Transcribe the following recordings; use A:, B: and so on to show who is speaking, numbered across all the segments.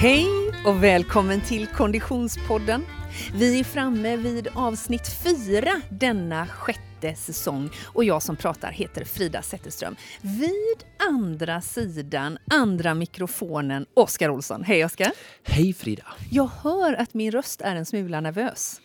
A: Hej och välkommen till Konditionspodden. Vi är framme vid avsnitt fyra denna sjätte säsong och jag som pratar heter Frida Zetterström. Vid andra sidan, andra mikrofonen, Oskar Olsson. Hej Oskar!
B: Hej Frida!
A: Jag hör att min röst är en smula nervös.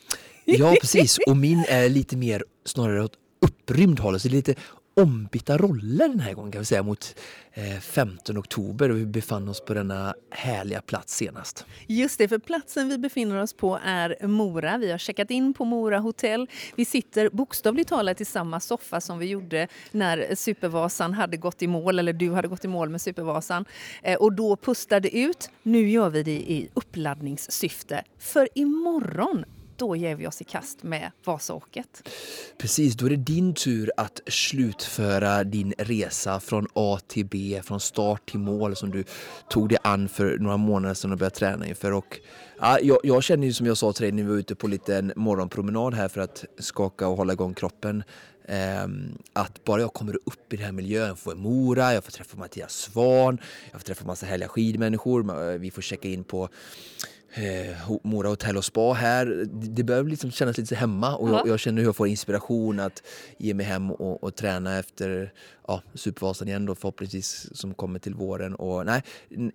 B: Ja precis, och min är lite mer snarare åt upprymd håll, så lite ombytta roller den här gången kan vi säga mot eh, 15 oktober och vi befann oss på denna härliga plats senast.
A: Just det, för platsen vi befinner oss på är Mora. Vi har checkat in på Mora hotell. Vi sitter bokstavligt talat i samma soffa som vi gjorde när Supervasan hade gått i mål, eller du hade gått i mål med Supervasan. Eh, och då pustade ut. Nu gör vi det i uppladdningssyfte. För imorgon då ger vi oss i kast med Vasaåket.
B: Precis, då är det din tur att slutföra din resa från A till B, från start till mål som du tog dig an för några månader sedan och började träna inför. Och, ja, jag, jag känner ju som jag sa till dig när vi var ute på liten morgonpromenad här för att skaka och hålla igång kroppen ehm, att bara jag kommer upp i den här miljön, får Mora, jag får träffa Mattias Svan, jag får träffa massa härliga skidmänniskor, vi får checka in på eh, Mora hotell och spa här. Det börjar liksom kännas lite hemma och jag, jag, känner hur jag får inspiration att ge mig hem och, och träna efter ja, Supervasan igen då förhoppningsvis som kommer till våren. Och, nej,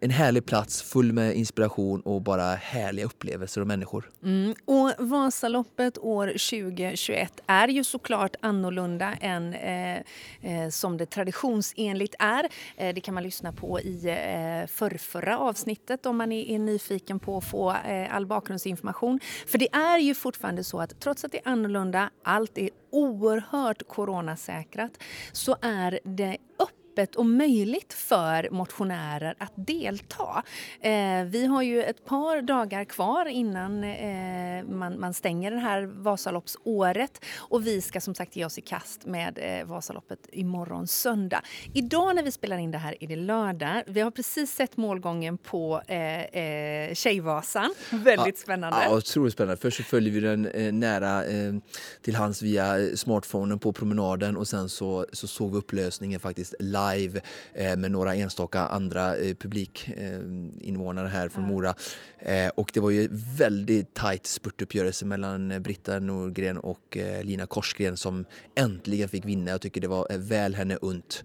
B: en härlig plats full med inspiration och bara härliga upplevelser och människor.
A: Mm. Och Vasaloppet år 2021 är ju såklart annorlunda än eh, eh, som det traditionsenligt är. Eh, det kan man lyssna på i eh, förrförra avsnittet om man är, är nyfiken på att få eh, all bakgrundsinformation. För det är ju fortfarande så att trots att det är annorlunda, allt är oerhört coronasäkrat så är det öppet öppet och möjligt för motionärer att delta. Eh, vi har ju ett par dagar kvar innan eh, man, man, stänger det här Vasaloppsåret och vi ska som sagt ge oss i kast med eh, Vasaloppet imorgon söndag. Idag när vi spelar in det här är det lördag. Vi har precis sett målgången på eh, eh, Tjejvasan. Väldigt
B: ja,
A: spännande.
B: Ja, otroligt spännande. Först så följer vi den eh, nära eh, till hands via smartphonen på promenaden och sen så, så såg vi upplösningen faktiskt live live eh, med några enstaka andra eh, publikinvånare här från Mora. Eh, och det var ju väldigt tajt spurtuppgörelse mellan Britta Norgren och Lina Korsgren som äntligen fick vinna. Jag tycker det var väl henne unt.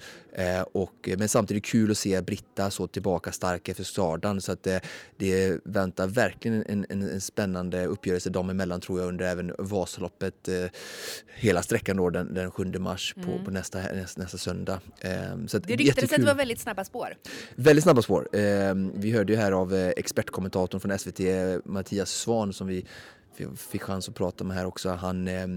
B: Och, men samtidigt kul att se Britta så tillbaka stark efter starten så att det, det väntar verkligen en, en, en, spännande uppgörelse dem emellan tror jag under även Vasaloppet hela sträckan då den, den 7 mars på, mm. på nästa, nästa, nästa söndag.
A: Så det ryktades att det var väldigt snabba spår.
B: Väldigt snabba spår. Eh, vi hörde ju här av eh, expertkommentatorn från SVT, Mattias Svan, som vi fick chans att prata med här också. Han eh,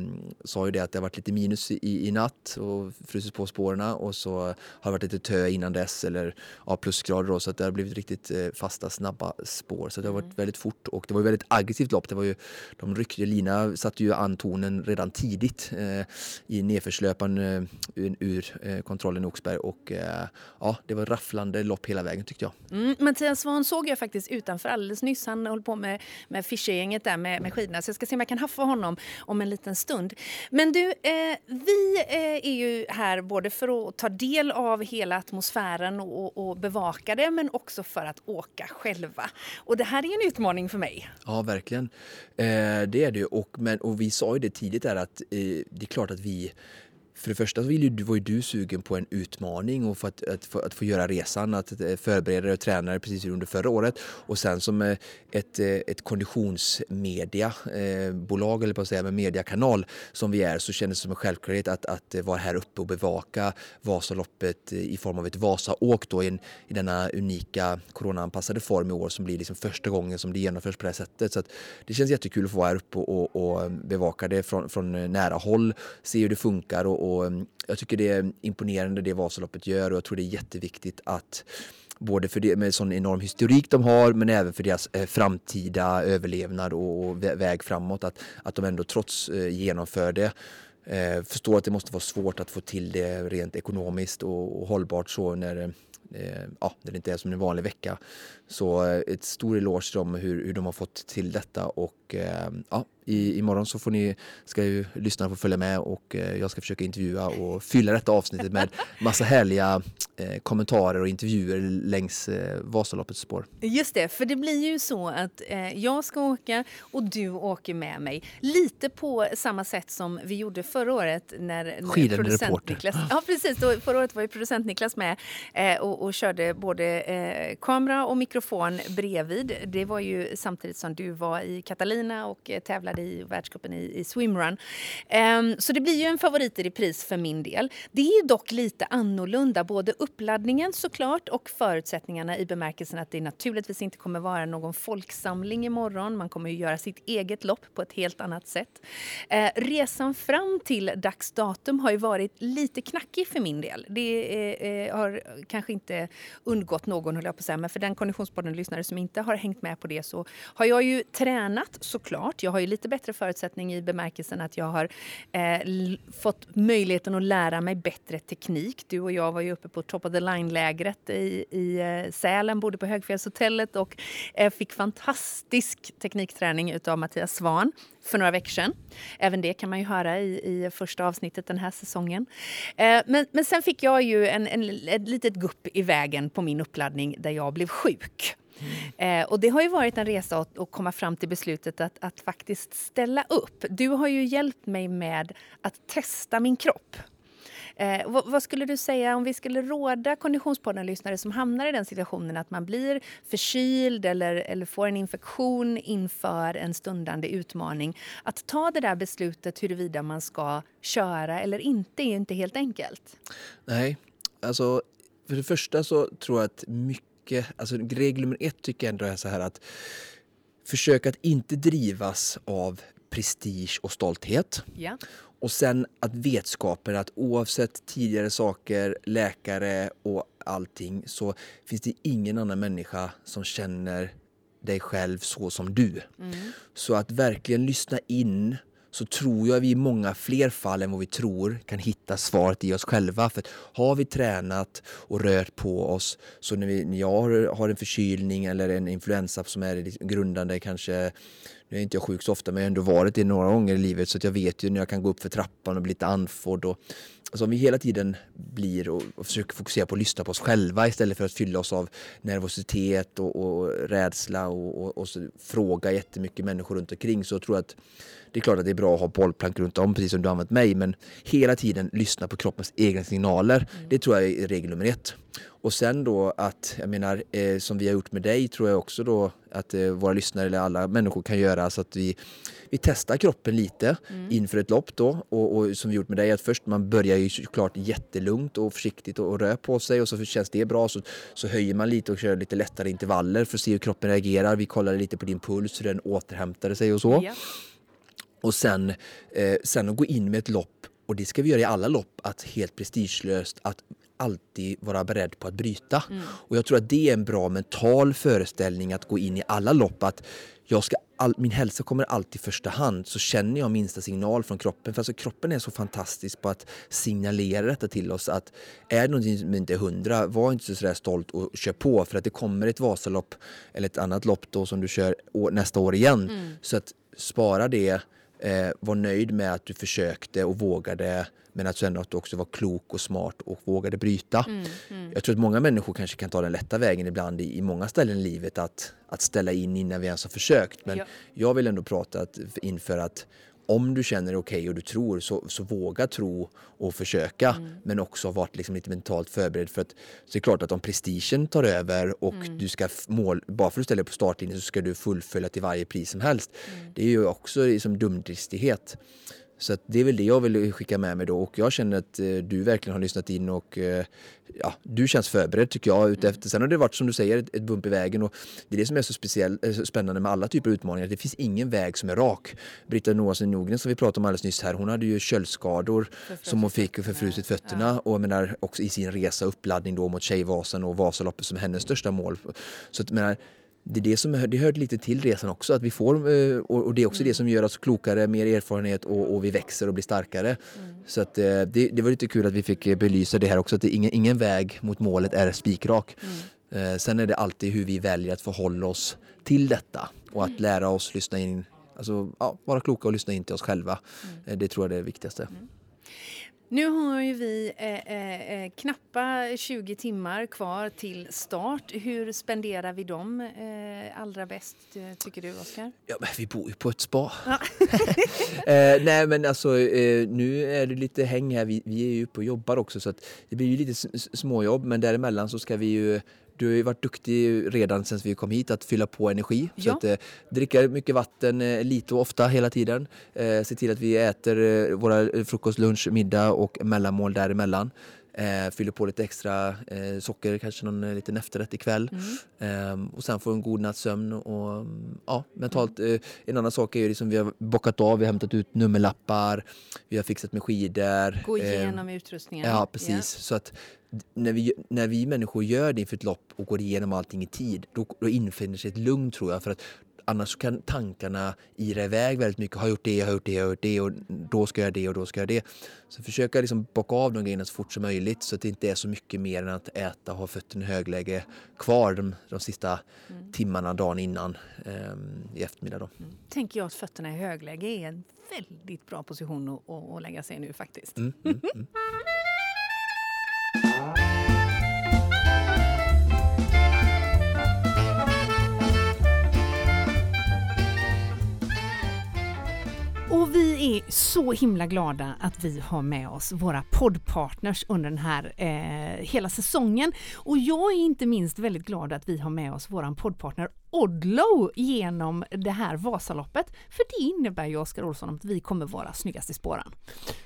B: sa ju det att det har varit lite minus i, i natt och frusit på spåren och så har det varit lite tö innan dess eller ja, plusgrader då, så att det har blivit riktigt eh, fasta snabba spår. Så det har varit mm. väldigt fort och det var ju väldigt aggressivt lopp. Det var ju, de ryckte, Lina satte ju an tonen redan tidigt eh, i nedförslöpan eh, ur eh, kontrollen i Oxberg och eh, ja, det var rafflande lopp hela vägen tyckte jag.
A: Mm, Mattias Svahn såg jag faktiskt utanför alldeles nyss. Han höll på med, med Fischer-gänget där med, med skidorna så jag ska se om jag kan haffa honom om en liten stund. Men du, eh, vi eh, är ju här både för att ta del av hela atmosfären och, och, bevaka det men också för att åka själva. Och det här är en utmaning för mig.
B: Ja, verkligen. Eh, det är det och, men, och vi sa ju det tidigt där att eh, det är klart att vi för det första så vill ju, var ju du sugen på en utmaning och för att, att, att få göra resan, att eh, förbereda dig och träna dig precis under förra året. Och sen som eh, ett, eh, ett konditionsmediabolag, eller på att säga, med mediakanal som vi är, så kändes det som en självklarhet att, att vara här uppe och bevaka Vasaloppet i form av ett Vasaåk då i, en, i denna unika coronaanpassade form i år som blir liksom första gången som det genomförs på det här sättet. Så det känns jättekul att få vara här uppe och, och, och bevaka det från, från nära håll, se hur det funkar och, och mm, jag tycker det är imponerande det Vasaloppet gör och jag tror det är jätteviktigt att både för det med sån enorm historik de har men även för deras eh, framtida överlevnad och, och väg framåt att, att de ändå trots eh, genomför det eh, förstår att det måste vara svårt att få till det rent ekonomiskt och, och hållbart så när eh, ja, när det inte är som en vanlig vecka. Så eh, ett stor eloge till dem hur, hur de har fått till detta och eh, ja, I, imorgon så får ni, ska ju lyssna och följa med och eh, jag ska försöka intervjua och fylla detta avsnittet med massa härliga eh, kommentarer och intervjuer längs eh, Vasaloppets spår.
A: Just det, för det blir ju så att eh, jag ska åka och du åker med mig. Lite på samma sätt som vi gjorde förra året när, när producent Niklas... Ja, precis. Då, förra året var ju producent Niklas med eh, och, och, körde både kamera och mikrofon bredvid. Det var ju samtidigt som du var i Catalina och eh, tävlade i världscupen i, i swimrun. Um, så det blir ju en favorit i repris för min del. Det är dock lite annorlunda, både uppladdningen såklart och förutsättningarna i bemärkelsen att det naturligtvis inte kommer vara någon folksamling imorgon. Man kommer ju göra sitt eget lopp på ett helt annat sätt. Uh, resan fram till dags datum har ju varit lite knackig för min del. Det uh, har kanske inte undgått någon, höll jag på att säga, men för den kondition Konditionspodden-lyssnare som inte har hängt med på det så har jag ju tränat såklart. Jag har ju lite bättre förutsättning i bemärkelsen att jag har eh, fått möjligheten att lära mig bättre teknik. Du och jag var ju uppe på top of the line-lägret i, i eh, Sälen, bodde på Högfjällshotellet och eh, fick fantastisk teknikträning utav Mattias Svan för några veckor sedan. Även det kan man ju höra i, i första avsnittet den här säsongen. Eh, men, men sen fick jag ju en, en, ett litet gupp i vägen på min uppladdning där jag blev sjuk. Mm. Eh, och det har ju varit en resa att, att komma fram till beslutet att, att faktiskt ställa upp. Du har ju hjälpt mig med att testa min kropp. Eh, vad, vad, skulle du säga om vi skulle råda Konditionspodden-lyssnare som hamnar i den situationen att man blir förkyld eller, eller får en infektion inför en stundande utmaning. Att ta det där beslutet huruvida man ska köra eller inte är inte helt enkelt.
B: Nej, alltså för det första så tror jag att mycket, alltså regel nummer ett tycker jag ändå är så här att försök att inte drivas av prestige och stolthet.
A: Ja.
B: Och sen att vetskapen att oavsett tidigare saker, läkare och allting så finns det ingen annan människa som känner dig själv så som du. Mm. Så att verkligen lyssna in så tror jag vi i många fler fall än vad vi tror kan hitta svaret i oss själva. För har vi tränat och rört på oss, så när, vi, när jag har en förkylning eller en influensa som är grundande kanske nu är inte jag sjuk så ofta men jag har ändå varit det några gånger i livet så att jag vet ju när jag kan gå upp för trappan och bli lite andfådd. Och, alltså om vi hela tiden blir och, och försöker fokusera på att lyssna på oss själva istället för att fylla oss av nervositet och, och rädsla och, och, och så fråga jättemycket människor runt omkring så tror jag att det är klart att det är bra att ha bollplank runt om precis som du använt mig men hela tiden lyssna på kroppens egna signaler. Mm. Det tror jag är regel nummer ett. Och sen då att, jag menar, eh, som vi har gjort med dig tror jag också då att eh, våra lyssnare eller alla människor kan göra så att vi, vi testar kroppen lite mm. inför ett lopp då och, och, som vi gjort med dig att först man börjar ju såklart jättelugnt och försiktigt och, och rör på sig och så känns det bra så, så höjer man lite och kör lite lättare intervaller för att se hur kroppen reagerar. Vi kollade lite på din puls, hur den återhämtade sig och så. Ja. Och sen, eh, sen att gå in med ett lopp och det ska vi göra i alla lopp, att helt prestigelöst att alltid vara beredd på att bryta. Mm. Och jag tror att det är en bra mental föreställning att gå in i alla lopp. Att jag ska all, min hälsa kommer alltid i första hand. Så känner jag minsta signal från kroppen. För alltså kroppen är så fantastisk på att signalera detta till oss. Att är det någonting som inte är hundra, var inte så stolt och kör på. För att det kommer ett Vasalopp eller ett annat lopp då som du kör nästa år igen. Mm. Så att spara det eh, var nöjd med att du försökte och vågade men att sen att du också var klok och smart och vågade bryta. Mm, mm. Jag tror att många människor kanske kan ta den lätta vägen ibland i, i många ställen i livet att, att ställa in innan vi ens har försökt. Men ja. jag vill ändå prata att, inför att om du känner dig okej okay och du tror så, så våga tro och försöka mm. men också varit liksom lite mentalt förberedd för att så det är klart att om prestigen tar över och mm. du ska mål, bara för att du ställer dig på startlinjen så ska du fullfölja till varje pris som helst. Mm. Det är ju också liksom dumdristighet. Så det är väl det jag vill skicka med mig då och jag känner att eh, du verkligen har lyssnat in och eh, ja, du känns förberedd tycker jag. Utefter. Sen har det varit som du säger ett, ett bump i vägen och det är det som är så speciellt, eh, spännande med alla typer av utmaningar. Det finns ingen väg som är rak. Britta Noasen Nogren som vi pratade om alldeles nyss här, hon hade ju köldskador som hon fick för frusit fötterna ja. och menar också i sin resa uppladdning då mot Tjejvasan och Vasaloppet som hennes största mål. Så att, menar, det, är det, som, det hör lite till resan också, att vi får, eh, och det är också mm. det som gör oss klokare, mer erfarenhet och, och vi växer och blir starkare. Mm. Så att, eh, det, det, var lite kul att vi fick eh, belysa det här också, att det, ingen, ingen väg mot målet är spikrak. Mm. Sen är det alltid hur vi väljer att förhålla oss till detta och att mm. lära oss lyssna in alltså, ja, vara kloka och lyssna in till oss själva. Eh, Det tror jag är det viktigaste.
A: Nu har ju vi eh, eh, eh, knappa 20 timmar kvar till start. Hur spenderar vi dem eh, allra bäst, eh, tycker du, Oskar?
B: Ja, men vi bor ju på ett spa.
A: Ja.
B: eh, nej men alltså nu är det lite häng här. Vi, vi är ju uppe och jobbar också så att det blir ju lite småjobb men däremellan så ska vi ju du har ju varit duktig redan sen vi kom hit att fylla på energi. Så
A: Ja.
B: att eh, dricka mycket vatten eh, lite och ofta hela tiden. Eh, se till att vi äter eh, våra eh, frukost, lunch, middag och mellanmål däremellan. Eh, fyller på lite extra eh, socker, kanske någon eh, liten efterrätt ikväll. Ehm, och sen få en god natts sömn och mm, ja, mentalt. Eh, en annan sak är ju liksom vi har bockat av, vi har hämtat ut nummerlappar, vi har fixat med skidor.
A: Gå
B: Ehm,
A: igenom utrustningen.
B: Ja, precis. Så att när vi, när vi människor gör det inför ett lopp och går igenom allting i tid, då, då infinner sig ett lugn tror jag. För att annars kan tankarna ira iväg väldigt mycket. Har gjort det, har gjort det, har gjort det och då ska jag göra det och då ska jag göra det. Så försöka liksom bocka av de grejerna så fort som möjligt så att det inte är så mycket mer än att äta och ha fötterna i högläge kvar de, de sista timmarna dagen innan ehm, i eftermiddag. Då.
A: Tänker jag att fötterna i högläge är en väldigt bra position att, att, att lägga sig i nu faktiskt.
B: Mm,
A: är så himla glada att vi har med oss våra poddpartners under den här eh, hela säsongen. Och jag är inte minst väldigt glad att vi har med oss våran poddpartner Odlo genom det här Vasaloppet. För det innebär ju Oskar Olsson att vi kommer vara snyggast i spåren.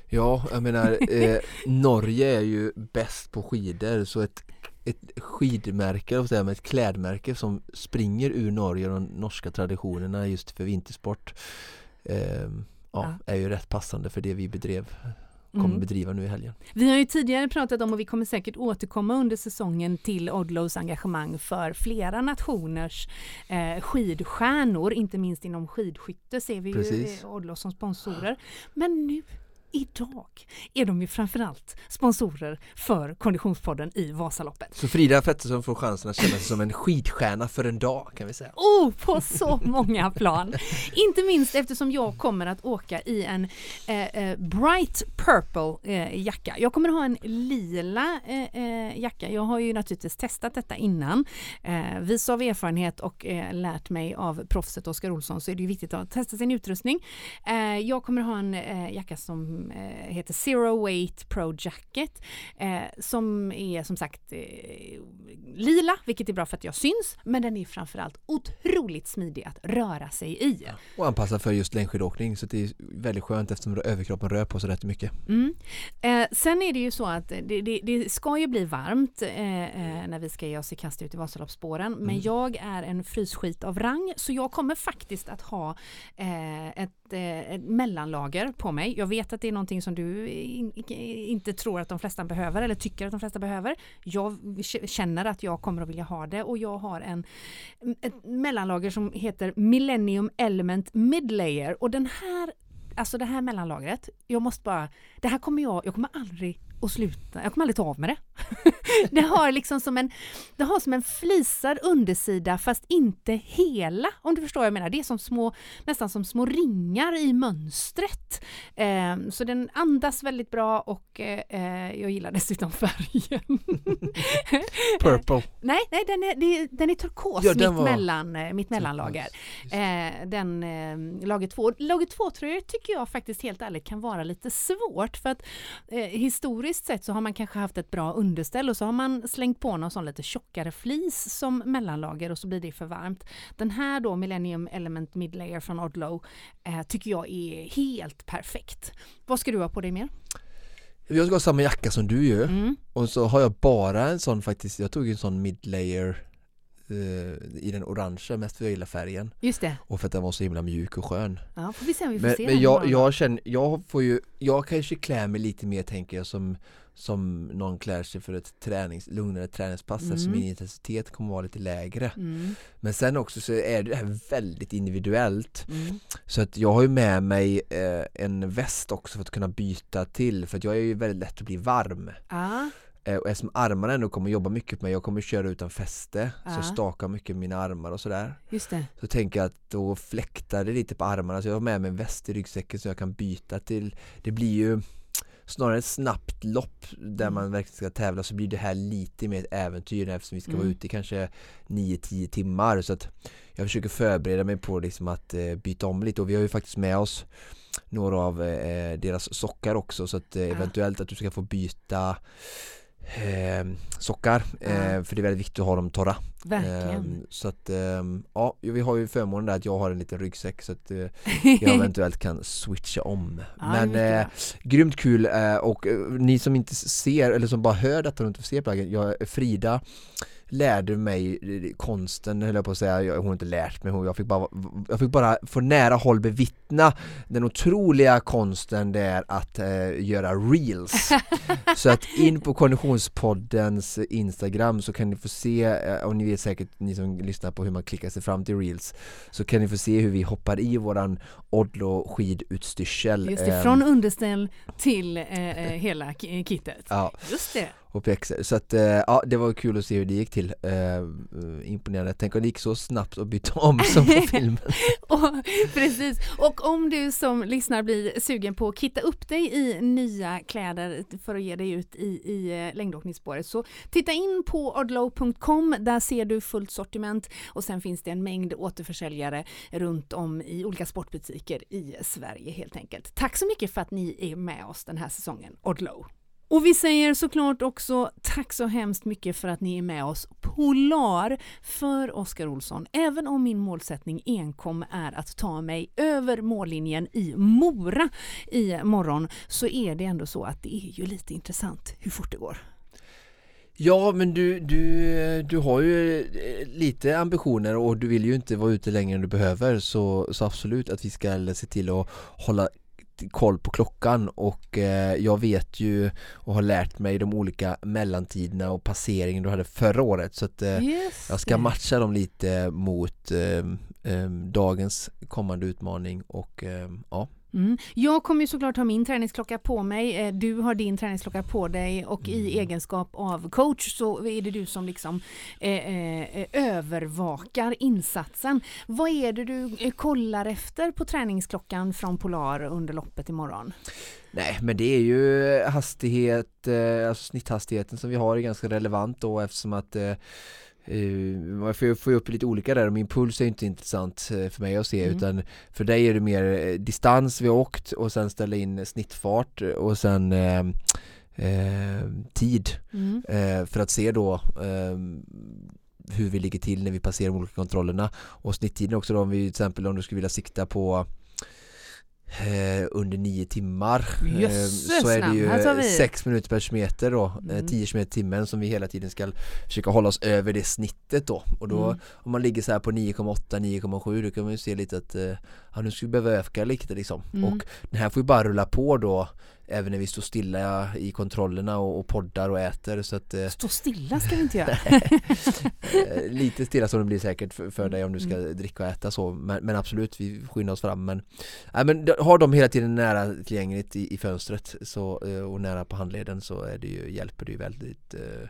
B: Ja, jag menar eh, Norge är ju bäst på skidor så ett, ett skidmärke, säga, ett klädmärke som springer ur Norge och de norska traditionerna just för vintersport eh, ja, är ju rätt passande för det vi bedrev kommer
A: Mm.
B: bedriva nu i helgen.
A: Vi har ju tidigare pratat om och vi kommer säkert återkomma under säsongen till Odlos engagemang för flera nationers eh, skidstjärnor, inte minst inom skidskytte ser vi
B: Precis.
A: ju eh, Odlo som sponsorer. Men nu idag är de ju framförallt sponsorer för Konditionspodden i Vasaloppet.
B: Så Frida Pettersson får chansen att känna sig som en skidstjärna för en dag kan vi säga.
A: Oh, på så många plan! Inte minst eftersom jag kommer att åka i en eh, eh, bright purple eh, jacka. Jag kommer ha en lila eh, eh, jacka. Jag har ju naturligtvis testat detta innan. Eh, vis av erfarenhet och eh, lärt mig av proffset Oskar Olsson så är det ju viktigt att testa sin utrustning. Jag kommer ha en jacka som eh, heter Zero Weight Pro Jacket eh, som är som sagt eh, lila, vilket är bra för att jag syns, men den är framförallt otroligt smidig att röra sig i.
B: Och anpassad för just längdskidåkning så det är väldigt skönt eftersom överkroppen rör på sig rätt mycket.
A: Mm. Eh, sen är det ju så att det, det, det ska ju bli varmt eh, när vi ska ge oss i kast ut i Vasaloppsspåren. Men jag är en frysskit av rang så jag kommer faktiskt att ha eh, ett, eh, ett mellanlager på mig. Jag vet att det är någonting som du in, inte tror att de flesta behöver eller tycker att de flesta behöver. Jag känner att jag kommer att vilja ha det och jag har en, mm, ett mellanlager som heter Millennium Element Midlayer och den här Alltså det här mellanlagret, jag måste bara, det här kommer jag, jag kommer aldrig att sluta, jag kommer aldrig ta av med det. det har liksom som en, det har som en flisad undersida fast inte hela, om du förstår vad jag menar. Det är som små, nästan som små ringar i mönstret. Eh, så den andas väldigt bra och eh, jag gillar dessutom färgen.
B: Purple.
A: nej, nej den, är, den är turkos,
B: Ja, den
A: mitt,
B: var-
A: mellan, eh, mitt mellanlager. Eh, den eh, lager 2. Lager 2-tröjor tycker jag faktiskt helt ärligt kan vara lite svårt för att eh, historiskt sett så har man kanske haft ett bra underställ och så har man slängt på någon sån lite tjockare flis som mellanlager och så blir det för varmt. Den här då Millennium Element Midlayer från Odlo eh, tycker jag är helt perfekt. Vad ska du ha på dig mer?
B: Jag ska ha samma jacka som du gör
A: Mm.
B: och så har jag bara en sån faktiskt, jag tog en sån midlayer i den orangea mest för jag gillar färgen
A: Just det.
B: och för att den var så himla mjuk och skön.
A: Ja, får vi se om vi får
B: Men,
A: se
B: men
A: den
B: jag, jag känner, jag får ju, jag kanske klär mig lite mer tänker jag som som någon klär sig för ett tränings, lugnare träningspass
A: Mm.
B: eftersom min intensitet kommer vara lite lägre.
A: Mm,
B: Men sen också så är det här väldigt individuellt.
A: mm.
B: Så att jag har ju med mig eh, en väst också för att kunna byta till för att jag är ju väldigt lätt att bli varm.
A: Ja,
B: Eh, och eftersom armarna ändå kommer jobba mycket på mig, jag kommer köra utan fäste,
A: Ja.
B: så staka mycket mina armar och sådär.
A: Just det.
B: Så tänker jag att då fläktar det lite på armarna så jag har med mig en väst i ryggsäcken så jag kan byta till Det blir ju snarare ett snabbt lopp där
A: Mm.
B: man verkligen ska tävla så blir det här lite mer ett äventyr eftersom vi ska vara
A: Mm.
B: ute i kanske 9-10 timmar så att jag försöker förbereda mig på liksom att eh, byta om lite och vi har ju faktiskt med oss några av eh, deras sockar också så att eh, eventuellt att du ska få byta eh, sockar
A: Ja.
B: för det är väldigt viktigt att ha dem torra.
A: Verkligen.
B: Ehm, så att ehm, ja, vi har ju förmånen där att jag har en liten ryggsäck så att eh, jag eventuellt kan switcha om.
A: Ja,
B: Men eh, grymt kul eh, och eh, ni som inte ser eller som bara hör detta och inte ser plaggen, jag, Frida lärde mig eh, konsten höll jag på att säga, jag, hon har inte lärt mig, hon- jag fick, bara, jag fick bara få nära håll bevittna den otroliga konsten det är att eh, göra reels. Så att in på Konditionspoddens Instagram så kan ni få se, eh, och ni vet säkert ni som lyssnar på hur man klickar sig fram till reels Så kan ni få se hur vi hoppar i våran Odlo skidutstyrsel
A: Just det,
B: ehm,
A: från underställ till eh, eh, hela ki- kittet.
B: Ja,
A: Just det.
B: och pjäxor. Så att eh, ja, det var kul att se hur det gick till eh, eh, Imponerande, tänk om det gick så snabbt att byta om som på filmen
A: Och, precis. Och om du som lyssnar blir sugen på att kitta upp dig i nya kläder för att ge dig ut i, i eh, längdåkningsspåret så titta in på odlow.com. Där ser du fullt sortiment och sen finns det en mängd återförsäljare runt om i olika sportbutiker i Sverige helt enkelt. Tack så mycket för att ni är med oss den här säsongen, Odlow. Och vi säger såklart också tack så hemskt mycket för att ni är med oss Polar för Oskar Olsson. Även om min målsättning enkom är att ta mig över mållinjen i Mora i morgon så är det ändå så att det är ju lite intressant hur fort det går.
B: Ja men du, du, du har ju eh, lite ambitioner och du vill ju inte vara ute längre än du behöver. Så, så absolut att vi ska se till att hålla koll på klockan och eh, jag vet ju och har lärt mig de olika mellantiderna och passeringen du hade förra året. Så att eh, jag ska matcha dem lite mot eh, eh, dagens kommande utmaning och eh, ja
A: Mm. Jag kommer ju såklart ha min träningsklocka på mig, eh, du har din träningsklocka på dig och i
B: Mm.
A: egenskap av coach så är det du som liksom eh, eh, övervakar insatsen. Vad är det du eh, kollar efter på träningsklockan från Polar under loppet imorgon?
B: Nej men det är ju hastighet, eh, alltså snitthastigheten som vi har är ganska relevant då eftersom att eh, man får ju får ju upp lite olika där min puls är inte intressant eh, för mig att se
A: Mm.
B: utan för dig är det mer eh, distans vi har åkt och sen ställa in snittfart och sen eh, eh, tid
A: Mm.
B: eh, för att se då eh, hur vi ligger till när vi passerar de olika kontrollerna och snitttiden också då om vi till exempel om du skulle vilja sikta på eh, under nio timmar eh, så är det ju
A: vi.
B: sex minuter per kilometer då, eh,
A: Mm.
B: 10 km timmen som vi hela tiden ska försöka hålla oss över det snittet då och då
A: Mm.
B: om man ligger så här på 9,8, 9,7 då kan man ju se lite att eh, ja, nu ska vi behöva öka lite liksom
A: Mm.
B: och den här får ju bara rulla på då även när vi står stilla i kontrollerna och, och poddar och äter så att eh,
A: Stå stilla ska vi inte göra.
B: Eh, lite stilla som det blir säkert för, för dig om du ska
A: Mm.
B: dricka och äta så men, men absolut, vi skyndar oss fram men, nej, men har de hela tiden nära tillgängligt i, i fönstret så, eh, och nära på handleden så är det ju, hjälper det ju väldigt eh,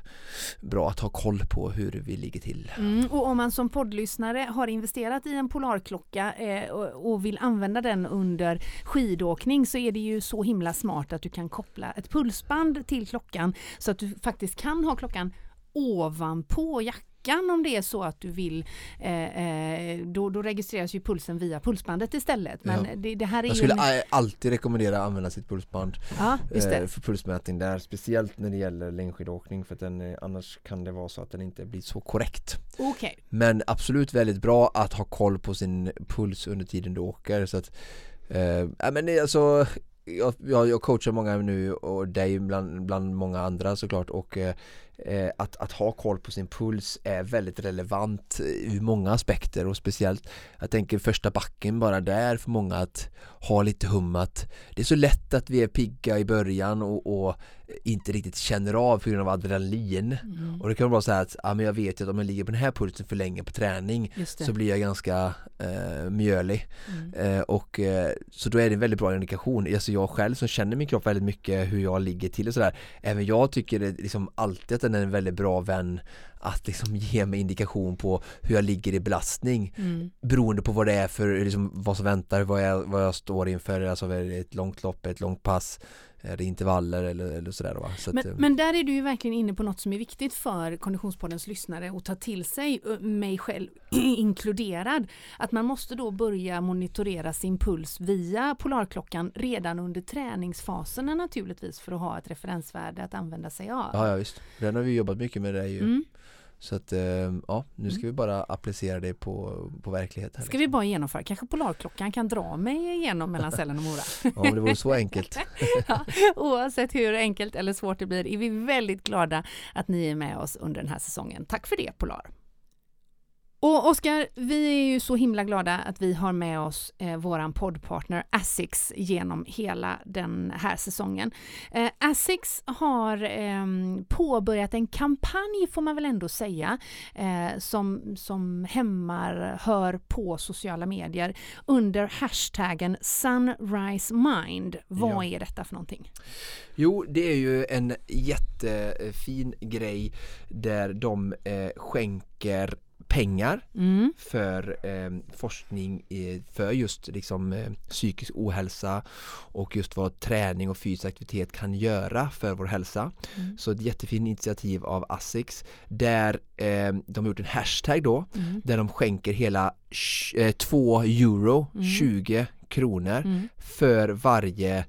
B: bra att ha koll på hur vi ligger till.
A: Mm, och om man som poddlyssnare har investerat i en Polarklocka eh, och, och vill använda den under skidåkning så är det ju så himla smart att du kan koppla ett pulsband till klockan så att du faktiskt kan ha klockan ovanpå jackan om det är så att du vill. Eh, eh, då, då registreras ju pulsen via pulsbandet istället. Men
B: Ja.
A: det, det här är
B: Jag skulle
A: en-
B: alltid rekommendera att använda sitt pulsband
A: Ja,
B: eh, för pulsmätning där, speciellt när det gäller längdskidåkning för att den, eh, annars kan det vara så att den inte blir så korrekt.
A: Okej.
B: Men absolut väldigt bra att ha koll på sin puls under tiden du åker så att eh, men det är alltså jag, jag, jag coachar många nu och dig bland, bland många andra såklart och eh, eh, att, att ha koll på sin puls är väldigt relevant ur många aspekter och speciellt jag tänker första backen bara där för många att ha lite hum att det är så lätt att vi är pigga i början och, och inte riktigt känner av på grund av adrenalin. Mm. och det kan vara så här att ja, men jag vet ju att om jag ligger på den här pulsen för länge på träning så blir jag ganska eh, mjölig. Mm. eh, och eh, så då är det en väldigt bra indikation. Alltså jag själv som känner min kropp väldigt mycket hur jag ligger till och sådär. Även jag tycker det liksom alltid att den är en väldigt bra vän att liksom ge mig indikation på hur jag ligger i belastning. Mm. beroende på vad det är för liksom, vad som väntar, vad jag, vad jag står inför, alltså ett långt lopp, ett långt pass är det intervaller eller, eller sådär. Va? Så
A: men,
B: att, eh,
A: men där är du ju verkligen inne på något som är viktigt för Konditionspoddens lyssnare att ta till sig, mig själv inkluderad. Att man måste då börja monitorera sin puls via Polarklockan redan under träningsfaserna naturligtvis för att ha ett referensvärde att använda sig av.
B: Ja, ja visst. Den har vi jobbat mycket med det ju. Mm. Så att ehm, ja, nu ska mm. vi bara applicera det på, på verkligheten.
A: Ska liksom. vi bara genomföra, kanske Polarklockan kan dra mig igenom mellan Sälen och Mora.
B: ja, om det vore så enkelt.
A: ja, oavsett hur enkelt eller svårt det blir är vi väldigt glada att ni är med oss under den här säsongen. Tack för det Polar! Och Oskar, vi är ju så himla glada att vi har med oss eh, våran poddpartner Asics genom hela den här säsongen. Eh, Asics har eh, påbörjat en kampanj får man väl ändå säga eh, som, som hämmar, hör på sociala medier under hashtaggen Sunrise Mind. Vad ja. är detta för någonting?
B: Jo, det är ju en jättefin grej där de eh, skänker pengar mm. för eh, forskning i, för just liksom, eh, psykisk ohälsa och just vad träning och fysisk aktivitet kan göra för vår hälsa. Mm. Så ett jättefint initiativ av Asics där eh, de har gjort en hashtag då mm. där de skänker hela 2 eh, euro, 20 mm. kronor mm. för varje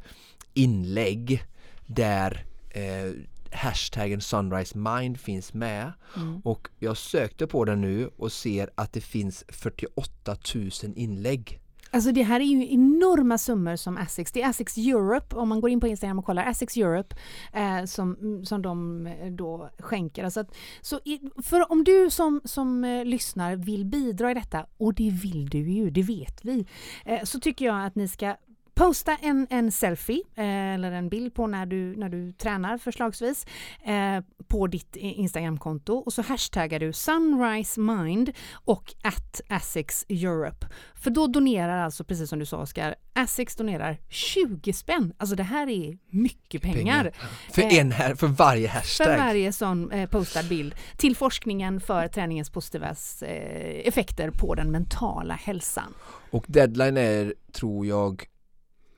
B: inlägg där eh, hashtaggen Sunrise Mind finns med mm. och jag sökte på den nu och ser att det finns 48 000 inlägg.
A: Alltså det här är ju enorma summor som Asics, det är Asics Europe, om man går in på Instagram och kollar, Asics Europe eh, som, som de eh, då skänker. Alltså att, så i, för om du som, som eh, lyssnar vill bidra i detta, och det vill du ju, det vet vi, eh, så tycker jag att ni ska Posta en, en selfie eh, eller en bild på när du, när du tränar förslagsvis eh, på ditt Instagramkonto och så hashtaggar du Sunrise Mind och at Asics Europe. För då donerar alltså, precis som du sa Oskar, Asics donerar 20 spänn. Alltså det här är mycket pengar. pengar.
B: För, eh, en här, för varje hashtag.
A: För varje sån eh, postad bild till forskningen för träningens positiva eh, effekter på den mentala hälsan.
B: Och deadline är, tror jag,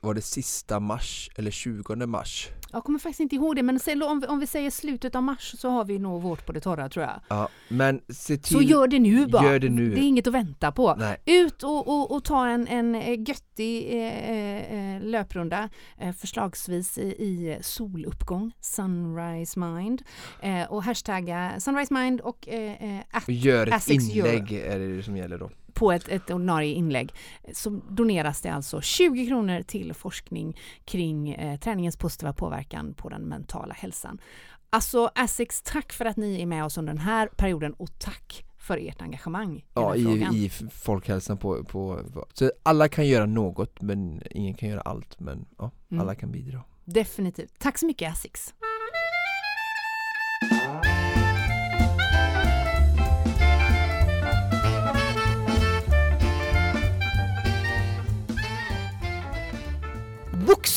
B: var det sista mars eller 20 mars?
A: Jag kommer faktiskt inte ihåg det, men om vi, om vi säger slutet av mars så har vi nog vårt på det torra tror jag.
B: Ja, men se till,
A: så gör det nu bara.
B: Gör det, nu.
A: det är inget att vänta på. Nej. Ut och, och, och, ta en, en göttig eh, eh, löprunda, eh, förslagsvis i, i, soluppgång, Sunrise Mind, eh, och hashtagga Sunrise Mind och, eh,
B: eh Gör ett inlägg är det som gäller då
A: på ett, ett ordinarie inlägg så doneras det alltså 20 kronor till forskning kring eh, träningens positiva påverkan på den mentala hälsan. Alltså Asics, tack för att ni är med oss under den här perioden och tack för ert engagemang i
B: Ja, i, i folkhälsan på, på, Så alla kan göra något men ingen kan göra allt men ja, mm. alla kan bidra.
A: Definitivt. Tack så mycket Asics.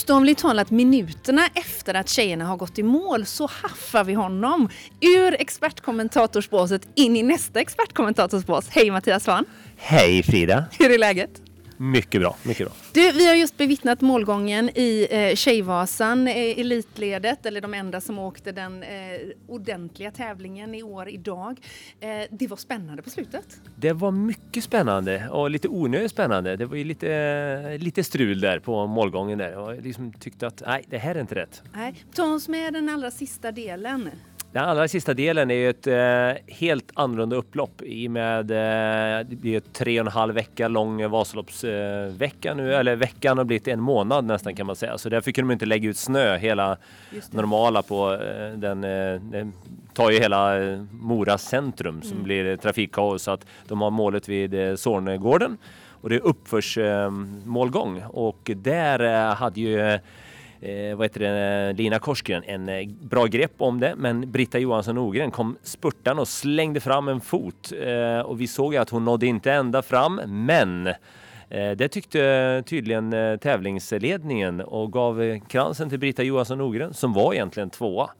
A: Bokstavligt talat minuterna efter att tjejerna har gått i mål så haffar vi honom ur expertkommentatorsbåset in i nästa expertkommentatorsbås. Hej Mattias Svahn!
C: Hej Frida!
A: Hur är läget?
C: Mycket bra, mycket bra.
A: Du, vi har just bevittnat målgången i eh, Tjejvasan, eh, elitledet, eller de enda som åkte den eh, ordentliga tävlingen i år idag. Eh, det var spännande på slutet.
C: Det var mycket spännande och lite onödigt spännande. Det var ju lite, lite strul där på målgången där. Jag liksom tyckte att nej, det här är inte rätt.
A: Nej. Ta oss med den allra sista delen.
C: Den allra sista delen är ju ett eh, helt annorlunda upplopp i och med eh, det blir tre och en halv vecka lång Vasaloppsvecka eh, nu, eller veckan har blivit en månad nästan kan man säga. Så därför kunde de inte lägga ut snö hela normala på eh, den, eh, den tar ju hela eh, Mora centrum som mm. blir trafikkaos så att de har målet vid Sornegården och det är uppförsmålgång och där hade ju eh, vad heter det, Lina Korsgren en eh, bra grepp om det. Men Britta Johansson Ogren kom spurtan och slängde fram en fot eh, och vi såg att hon nådde inte ända fram. Men eh, det tyckte tydligen eh, tävlingsledningen och gav kransen till Britta Johansson Ogren, som var egentligen tvåa.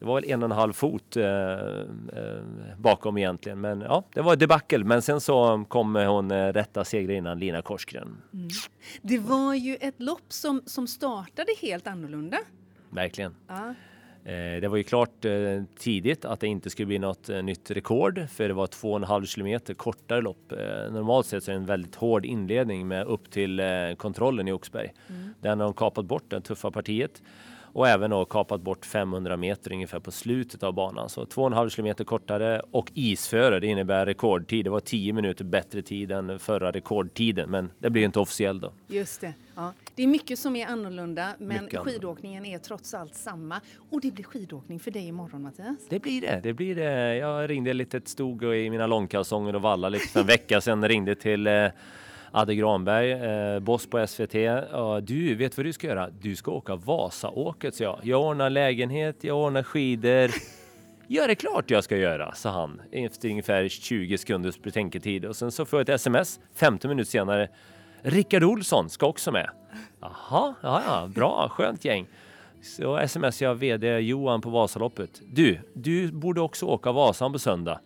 C: Det var väl en och en halv fot eh, eh, bakom egentligen. Men ja, det var debacle. Men sen så kom hon eh, rätta innan Lina Korsgren. Mm.
A: Det var ju ett lopp som, som startade helt annorlunda.
C: Verkligen. Ja. Eh, det var ju klart eh, tidigt att det inte skulle bli något nytt rekord för det var två och en halv kilometer kortare lopp. Normalt sett så är det en väldigt hård inledning med upp till kontrollen i Oxberg. Mm. Den har de kapat bort, det tuffa partiet och även då kapat bort 500 meter ungefär på slutet av banan. Så 2,5 kilometer kortare och isföre. Det innebär rekordtid. Det var 10 minuter bättre tid än förra rekordtiden, men det blir inte officiellt då.
A: Just det. Ja. Det är mycket som är annorlunda, men mycket skidåkningen är trots allt samma. Och det blir skidåkning för dig imorgon Mattias.
C: Det blir det. det, blir det. Jag ringde lite, stod i mina långkalsonger och vallade lite för en vecka sedan. Ringde till eh, Adde Granberg, eh, boss på SVT. Ja, du, vet vad du ska göra? Du ska åka Vasaåket, så jag. Jag ordnar lägenhet, jag ordnar skidor. Ja, det klart jag ska göra, sa han efter ungefär 20 sekunders betänketid. Och sen så får jag ett sms 15 minuter senare. Rickard Olsson ska också med. Jaha, ja, ja, bra, skönt gäng. Så sms jag VD Johan på Vasaloppet. Du, du borde också åka Vasan på söndag.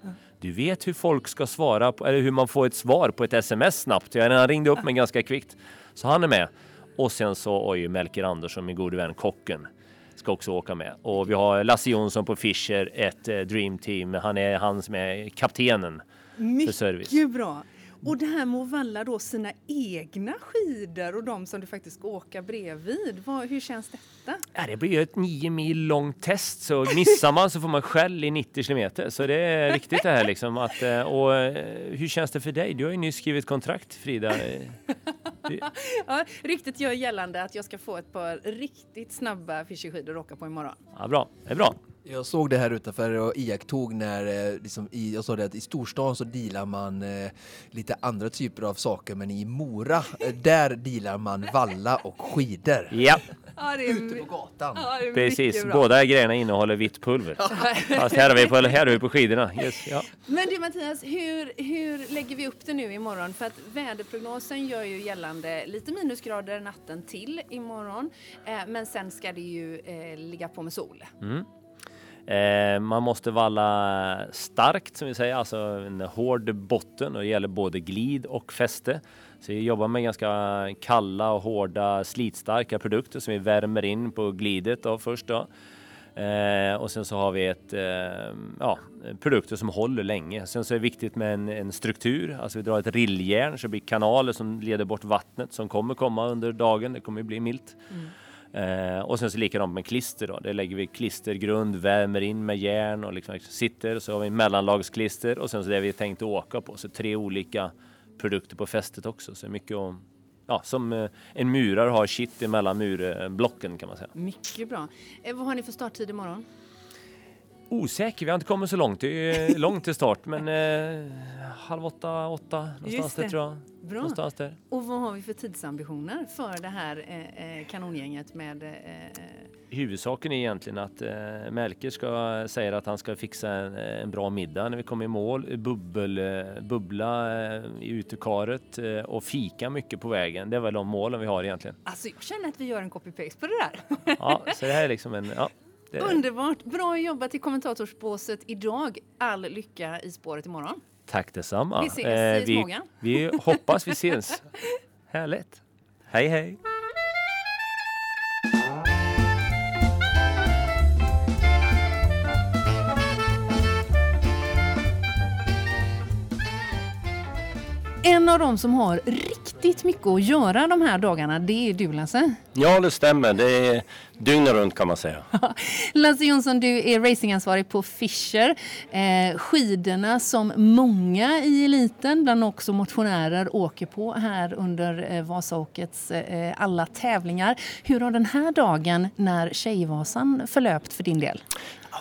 C: Du vet hur folk ska svara på, eller hur man får ett svar på ett sms snabbt. Jag ringde upp mig ganska kvickt. Så han är med. Och sen så, oj, Melker Andersson, min gode vän kocken, ska också åka med. Och vi har Lasse Jonsson på Fischer, ett eh, Dream Team. Han är han som är kaptenen
A: Mycket
C: för service.
A: Bra. Och det här med att valla då sina egna skidor och de som du faktiskt ska åka bredvid. Vad, hur känns detta?
C: Ja, det blir ju ett nio mil långt test så missar man så får man skäll i 90 kilometer. Så det är viktigt det här liksom. Att, eh, och eh, hur känns det för dig? Du har ju nyss skrivit kontrakt Frida.
A: ja, ryktet gör gällande att jag ska få ett par riktigt snabba fischerskidor att åka på imorgon.
C: Ja, bra, det är bra.
B: Jag såg det här utanför och iakttog när, eh, liksom, i, jag såg det att i storstan så dealar man eh, lite andra typer av saker men i Mora, eh, där dealar man valla och skidor.
C: Ja.
A: Ja,
B: är, Ute på gatan.
A: Ja,
C: Precis, båda grejerna innehåller vitt pulver. Fast här är vi på, här är vi på skidorna. Yes, ja.
A: Men du Mattias, hur, hur lägger vi upp det nu imorgon? För att väderprognosen gör ju gällande lite minusgrader natten till imorgon. Eh, men sen ska det ju eh, ligga på med sol.
C: Mm. Eh, man måste valla starkt som vi säger, alltså en hård botten och det gäller både glid och fäste. Så vi jobbar med ganska kalla och hårda slitstarka produkter som vi värmer in på glidet då först då. Eh, och sen så har vi ett, eh, ja, produkter som håller länge. Sen så är det viktigt med en, en, struktur, alltså vi drar ett rilljärn så det blir kanaler som leder bort vattnet som kommer komma under dagen. Det kommer bli milt. Mm. Eh, och sen så likadant med klister då. Det lägger vi klistergrund, värmer in med järn och liksom sitter. Så har vi mellanlagsklister och sen så det vi tänkt åka på. Så tre olika produkter på fästet också. Så mycket om, ja, som eh, en murare har kitt emellan murblocken kan man säga.
A: Mycket bra. Eh, vad har ni för starttid imorgon?
C: Osäker, vi har inte kommit så långt. Det är långt till start men eh, halv åtta, åtta någonstans där tror jag.
A: Bra. Någonstans där. Och vad har vi för tidsambitioner för det här eh, eh kanongänget med eh,
C: Huvudsaken är egentligen att eh, Melker ska säga att han ska fixa en, en, bra middag när vi kommer i mål. Bubbel, eh, bubbla eh, i utekaret eh, och fika mycket på vägen. Det är väl de målen vi har egentligen.
A: Alltså jag känner att vi gör en copy-paste på det där.
C: ja, så det här är liksom en... Ja.
A: Det... Underbart! Bra jobbat i kommentatorsbåset idag. All lycka i spåret imorgon.
C: Tack detsamma.
A: Vi ses eh, i
C: vi, vi hoppas vi ses. Härligt. Hej hej!
A: En av dem som har riktigt riktigt mycket att göra de här dagarna, det är du Lasse.
D: Ja, det stämmer. Det är dygnet runt kan man säga.
A: Lasse Jonsson, du är racingansvarig på Fischer. Eh, skidorna som många i eliten, bland också motionärer, åker på här under eh, Vasaåkets eh, alla tävlingar. Hur har den här dagen när Tjejvasan förlöpt för din del?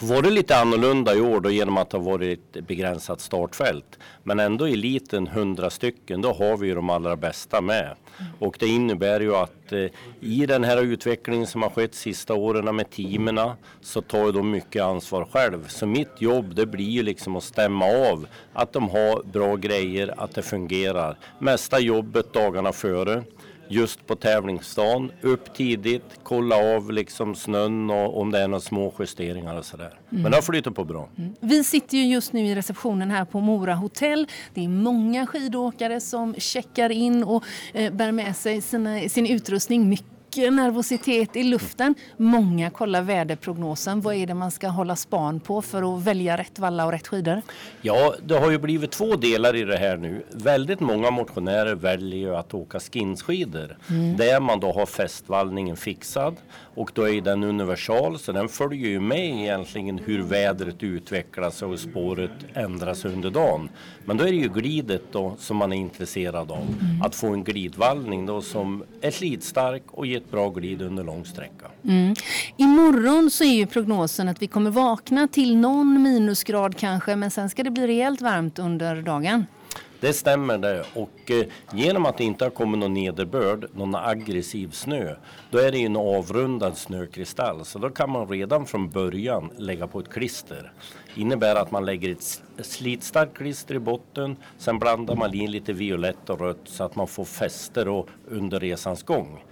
D: varit lite annorlunda i år då genom att det har varit ett begränsat startfält. Men ändå i eliten 100 stycken, då har vi ju de allra bästa med. Och det innebär ju att eh, i den här utvecklingen som har skett sista åren med teamen så tar de mycket ansvar själv. Så mitt jobb det blir ju liksom att stämma av att de har bra grejer, att det fungerar. Mesta jobbet dagarna före just på tävlingsdagen. Upp tidigt, kolla av liksom snön och om det är några små justeringar och sådär. Mm. Men det har flyttat på bra. Mm.
A: Vi sitter ju just nu i receptionen här på Mora hotell. Det är många skidåkare som checkar in och eh, bär med sig sina, sin utrustning. Mycket mycket nervositet i luften. Många kollar väderprognosen. Vad är det man ska hålla span på för att välja rätt valla och rätt skidor?
D: Ja, det har ju blivit två delar i det här nu. Väldigt många motionärer väljer att åka skinsskidor mm. där man då har fästvallningen fixad och då är den universal så den följer ju med egentligen hur vädret utvecklas och spåret ändras under dagen. Men då är det ju glidet då som man är intresserad av. Mm. Att få en glidvallning då som är slitstark och ger ett bra glid under lång sträcka.
A: Mm. Imorgon så är ju prognosen att vi kommer vakna till någon minusgrad kanske men sen ska det bli rejält varmt under dagen.
D: Det stämmer det och eh, genom att det inte har kommit någon nederbörd, någon aggressiv snö, då är det en avrundad snökristall. Så då kan man redan från början lägga på ett klister. innebär att man lägger ett slitstarkt klister i botten, sen blandar man in lite violett och rött så att man får fäster under resans gång.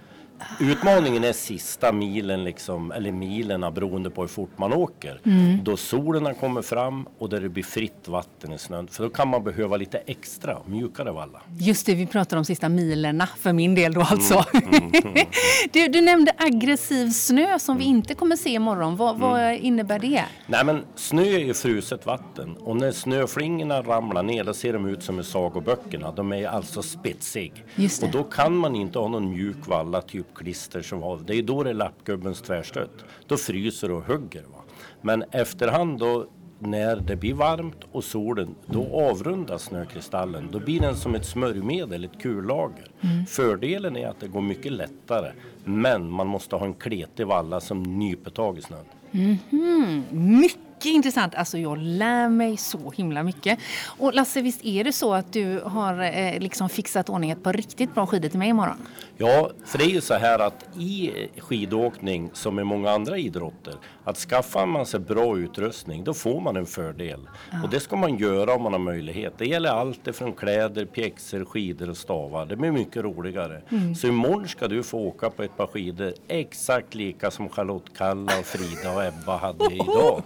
D: Utmaningen är sista milen, liksom, eller milerna beroende på hur fort man åker. Mm. Då solen kommer fram och där det blir fritt vatten i snön. För då kan man behöva lite extra, mjukare valla.
A: Just det, vi pratar om sista milerna för min del då alltså. Mm, mm, mm. du, du, nämnde aggressiv snö som vi mm. inte kommer se imorgon. Vad, vad mm. innebär det?
D: Nej men snö är ju fruset vatten och när snöflingorna ramlar ner då ser de ut som i sagoböckerna. De är alltså spetsig. Och då kan man inte ha någon mjuk valla, typ klister som har, det är då det är lappgubbens tvärstöt. Då fryser det och hugger. Va? Men efterhand då när det blir varmt och solen, då avrundas snökristallen. Då blir den som ett smörjmedel, ett kullager. Mm. Fördelen är att det går mycket lättare, men man måste ha en kletig valla som nyper tag i snön.
A: Mm -hmm. Mycket mycket intressant. Alltså jag lär mig så himla mycket. Och Lasse, visst är det så att du har eh, liksom fixat ordning ett par riktigt bra skidor till mig imorgon?
D: Ja, för det är ju så här att i skidåkning som i många andra idrotter, att skaffar man sig bra utrustning, då får man en fördel. Ja. Och det ska man göra om man har möjlighet. Det gäller allt från kläder, pjäxor, skidor och stavar. Det blir mycket roligare. Mm. Så imorgon ska du få åka på ett par skidor exakt lika som Charlotte Kalla och Frida och Ebba hade idag.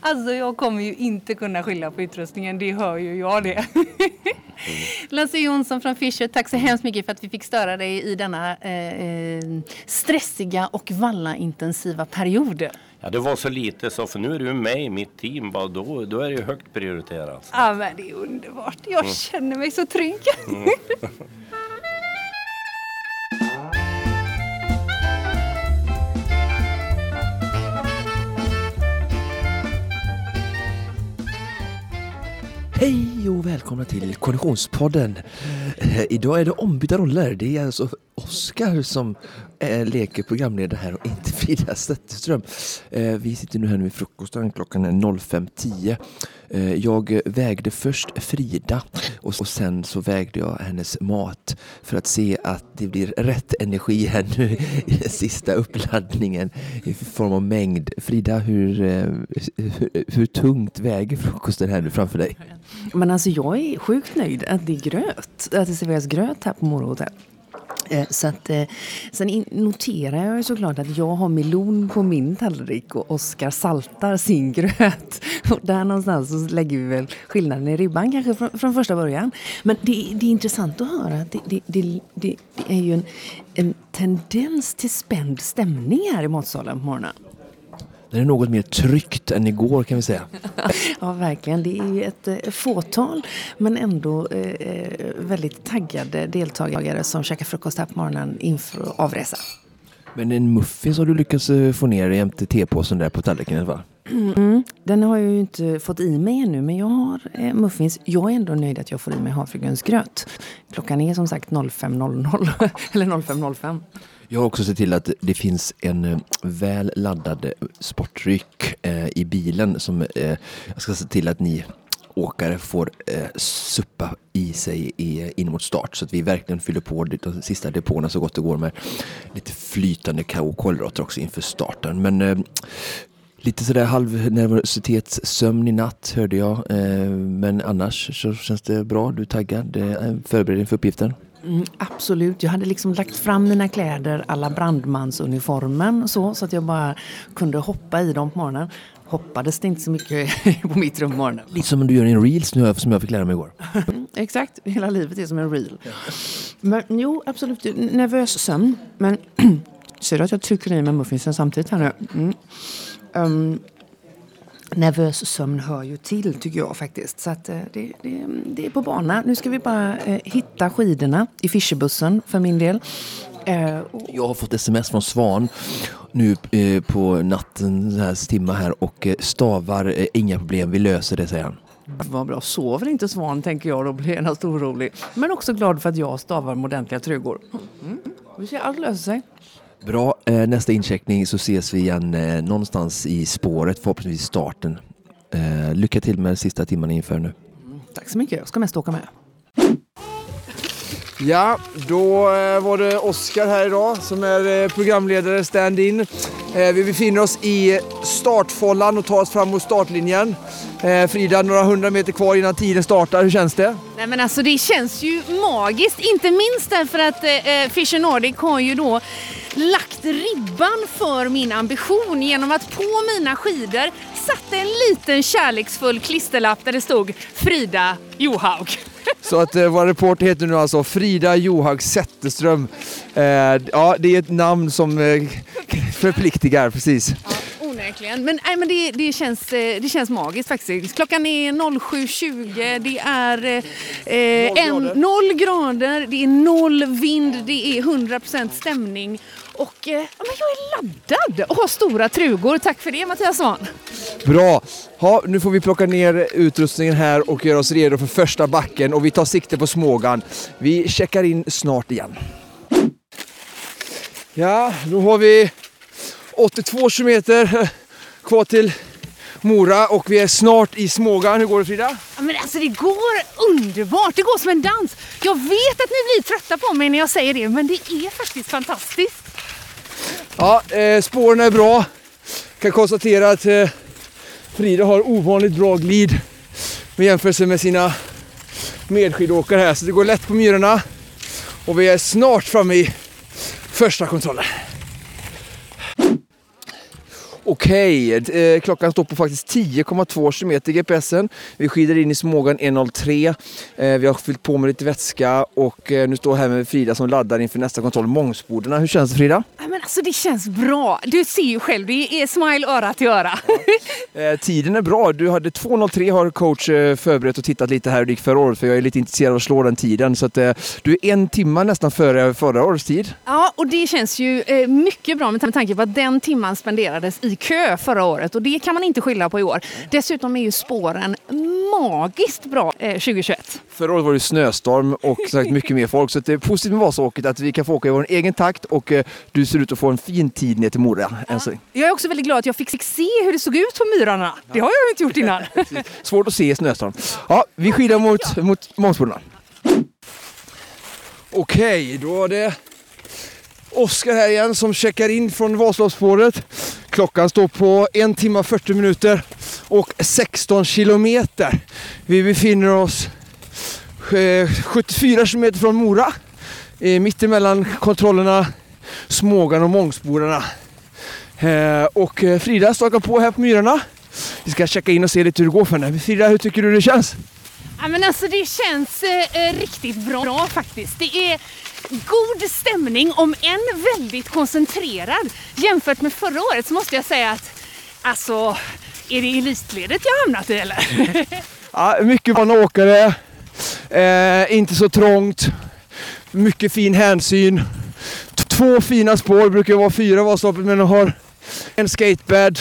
A: Alltså jag kommer ju inte kunna skylla på utrustningen, det hör ju jag det. Lasse Jonsson från Fischer, tack så hemskt mycket för att vi fick störa dig i denna eh, eh, stressiga och vallaintensiva period.
D: Ja, det var så lite så, för nu är du med i mitt team, bara då, då är det högt prioriterat.
A: Ja, men det är underbart. Jag mm. känner mig så trygg. Mm.
B: Hej och välkomna till Konditionspodden. Eh, idag är det ombytta roller. Det är alltså Oskar som Eh, leker programledare här och inte Frida Zetterström. Eh, vi sitter nu här vid frukosten. Klockan är 05.10. Eh, jag vägde först Frida och, och sen så vägde jag hennes mat för att se att det blir rätt energi här nu i den sista uppladdningen i form av mängd. Frida, hur, hur, hur tungt väger frukosten här nu framför dig?
E: Men alltså jag är sjukt nöjd att det är gröt, att det serveras gröt här på Mora hotell. Eh, så att, eh, sen noterar jag såklart att jag har melon på min tallrik och Oskar saltar sin gröt. Och där någonstans så lägger vi väl skillnaden i ribban kanske från, från första början. Men det, det, är intressant att höra att det, det, det, det är ju en, en tendens till spänd stämning här i matsalen på morgonen.
B: Det är något mer tryggt än igår kan vi säga.
E: Ja, verkligen. Det är ett eh, fåtal men ändå eh, eh, väldigt taggade deltagare som käkar frukost här på morgonen inför avresa.
B: Men en muffins har du lyckats få ner jämte tepåsen där på tallriken i fall.
E: Mm. Den har jag ju inte fått i mig ännu men jag har eh, muffins. Jag är ändå nöjd att jag får i mig havregrynsgröt. Klockan är som sagt 05.00 eller 05.05.
B: Jag har också sett till att det finns en eh, väl laddad eh, sportdryck eh, i bilen som jag ska se till att ni åkare får eh, suppa i sig i, in mot start så att vi verkligen fyller på de, sista depåerna så gott det går med lite flytande ka- kolhydrater också inför starten. Men eh, lite sådär halvnervositetssömn i natt hörde jag. Eh, men annars så känns det bra. Du är taggad, eh, dig inför uppgiften.
E: Mm, absolut. Jag hade liksom lagt fram mina kläder alla brandmansuniformen så, så att jag bara kunde hoppa i dem på morgonen. Hoppades det inte så mycket på mitt rum på morgonen.
B: Lite som du gör i en reels nu som jag fick lära mig igår.
E: Exakt, hela livet är som en reel. Men jo, absolut. Nervös sömn. Men ser du att jag trycker i mig muffinsen samtidigt här nu? Mm. Um, nervös sömn hör ju till tycker jag faktiskt. Så att, eh, det, det, det är på bana. Nu ska vi bara eh, hitta skidorna i Fischerbussen för min del. Eh, och,
B: Jag har fått sms från Svan nu eh, på natten, här timma här och eh, stavar eh, inga problem, vi löser det säger han.
E: vad bra. Sover inte Svan tänker jag, då blir jag nästan orolig. Men också glad för att jag stavar med ordentliga tryggor. Mm. Vi ser, allt löser sig.
B: Bra, eh, nästa incheckning så ses vi igen eh, någonstans i spåret, förhoppningsvis starten. Eh, lycka till med sista timmarna inför nu.
E: Tack så mycket. Jag ska mest åka med.
F: Ja, då var det Oskar här idag som är programledare, stand-in. Vi befinner oss i startfållan och tar oss fram mot startlinjen. Frida, några hundra meter kvar innan tiden startar. Hur känns det?
A: Nej men alltså det känns ju magiskt, inte minst därför att eh, Fischer Nordic har ju då lagt ribban för min ambition genom att på mina skidor satte en liten kärleksfull klisterlapp där det stod Frida Johaug.
F: Så att eh, vår reporter heter nu alltså Frida Johaug Zetterström. Eh, ja, det är ett namn som eh, förpliktigar, precis.
A: Onekligen. Men, nej, men det, det, känns, eh, det känns magiskt faktiskt. Klockan är 07.20, det är eh,
F: Noll
A: en,
F: grader.
A: noll grader, det är noll vind, det är 100% stämning. Och eh, ja, men jag är laddad och har stora trugor. Tack för det Mattias Svahn.
F: Bra! Ja, nu får vi plocka ner utrustningen här och göra oss redo för första backen och vi tar sikte på Smågan. Vi checkar in snart igen. Ja, då har vi 82 kilometer kvar till Mora och vi är snart i Smågan. Hur går det Frida?
A: Ja, men alltså det går underbart, det går som en dans. Jag vet att ni blir trötta på mig när jag säger det, men det är faktiskt fantastiskt.
F: Ja, eh, spåren är bra. Kan konstatera att eh, Frida har ovanligt bra glid med jämförelse med sina medskidåkare här. Så det går lätt på myrorna. Och vi är snart framme i första kontrollen. Okej, eh, klockan står på faktiskt 10,2 km i GPSen. Vi skidar in i Smågan 1.03. Eh, vi har fyllt på med lite vätska och eh, nu står jag här med Frida som laddar inför nästa kontroll, Mångsbodarna. Hur känns det Frida?
A: Ja, men alltså det känns bra. Du ser ju själv, det är smile öra till öra.
F: Eh, tiden är bra. Du hade 2.03 har coach eh, förberett och tittat lite här hur det gick förra året för jag är lite intresserad av att slå den tiden. Så att, eh, du är en timme nästan före förra årets tid.
A: Ja, och det känns ju mycket bra med tanke på att den timman spenderades i kö förra året och det kan man inte skylla på i år. Dessutom är ju spåren magiskt bra eh, 2021.
F: Förra året var det snöstorm och sagt mycket mer folk. Så att det är positivt med Vasåket att vi kan få åka i vår egen takt och eh, du ser ut att få en fin tid ner till Mora. länge.
A: Jag är också väldigt glad att jag fick se hur det såg ut på myrarna. Det har jag inte gjort innan.
F: Svårt att se i snöstorm. Ja, vi skidar mot, mot Mångsbodarna. Okej, då är det Oskar här igen som checkar in från Vasaloppsspåret. Klockan står på 1 timme 40 minuter och 16 kilometer. Vi befinner oss eh, 74 kilometer från Mora. Eh, mitt Mittemellan kontrollerna Smågan och Mångsbodarna. Eh, och Frida stakar på här på myrarna. Vi ska checka in och se lite hur det går för henne. Frida, hur tycker du det känns?
A: Ja, men alltså det känns eh, riktigt bra, bra faktiskt. Det är god stämning om än väldigt koncentrerad. Jämfört med förra året så måste jag säga att Alltså, är det elitledet jag hamnat i eller?
F: Ja, mycket vana åkare, eh, inte så trångt, mycket fin hänsyn. T- Två fina spår, brukar vara fyra Vasaloppet men de har en skatebed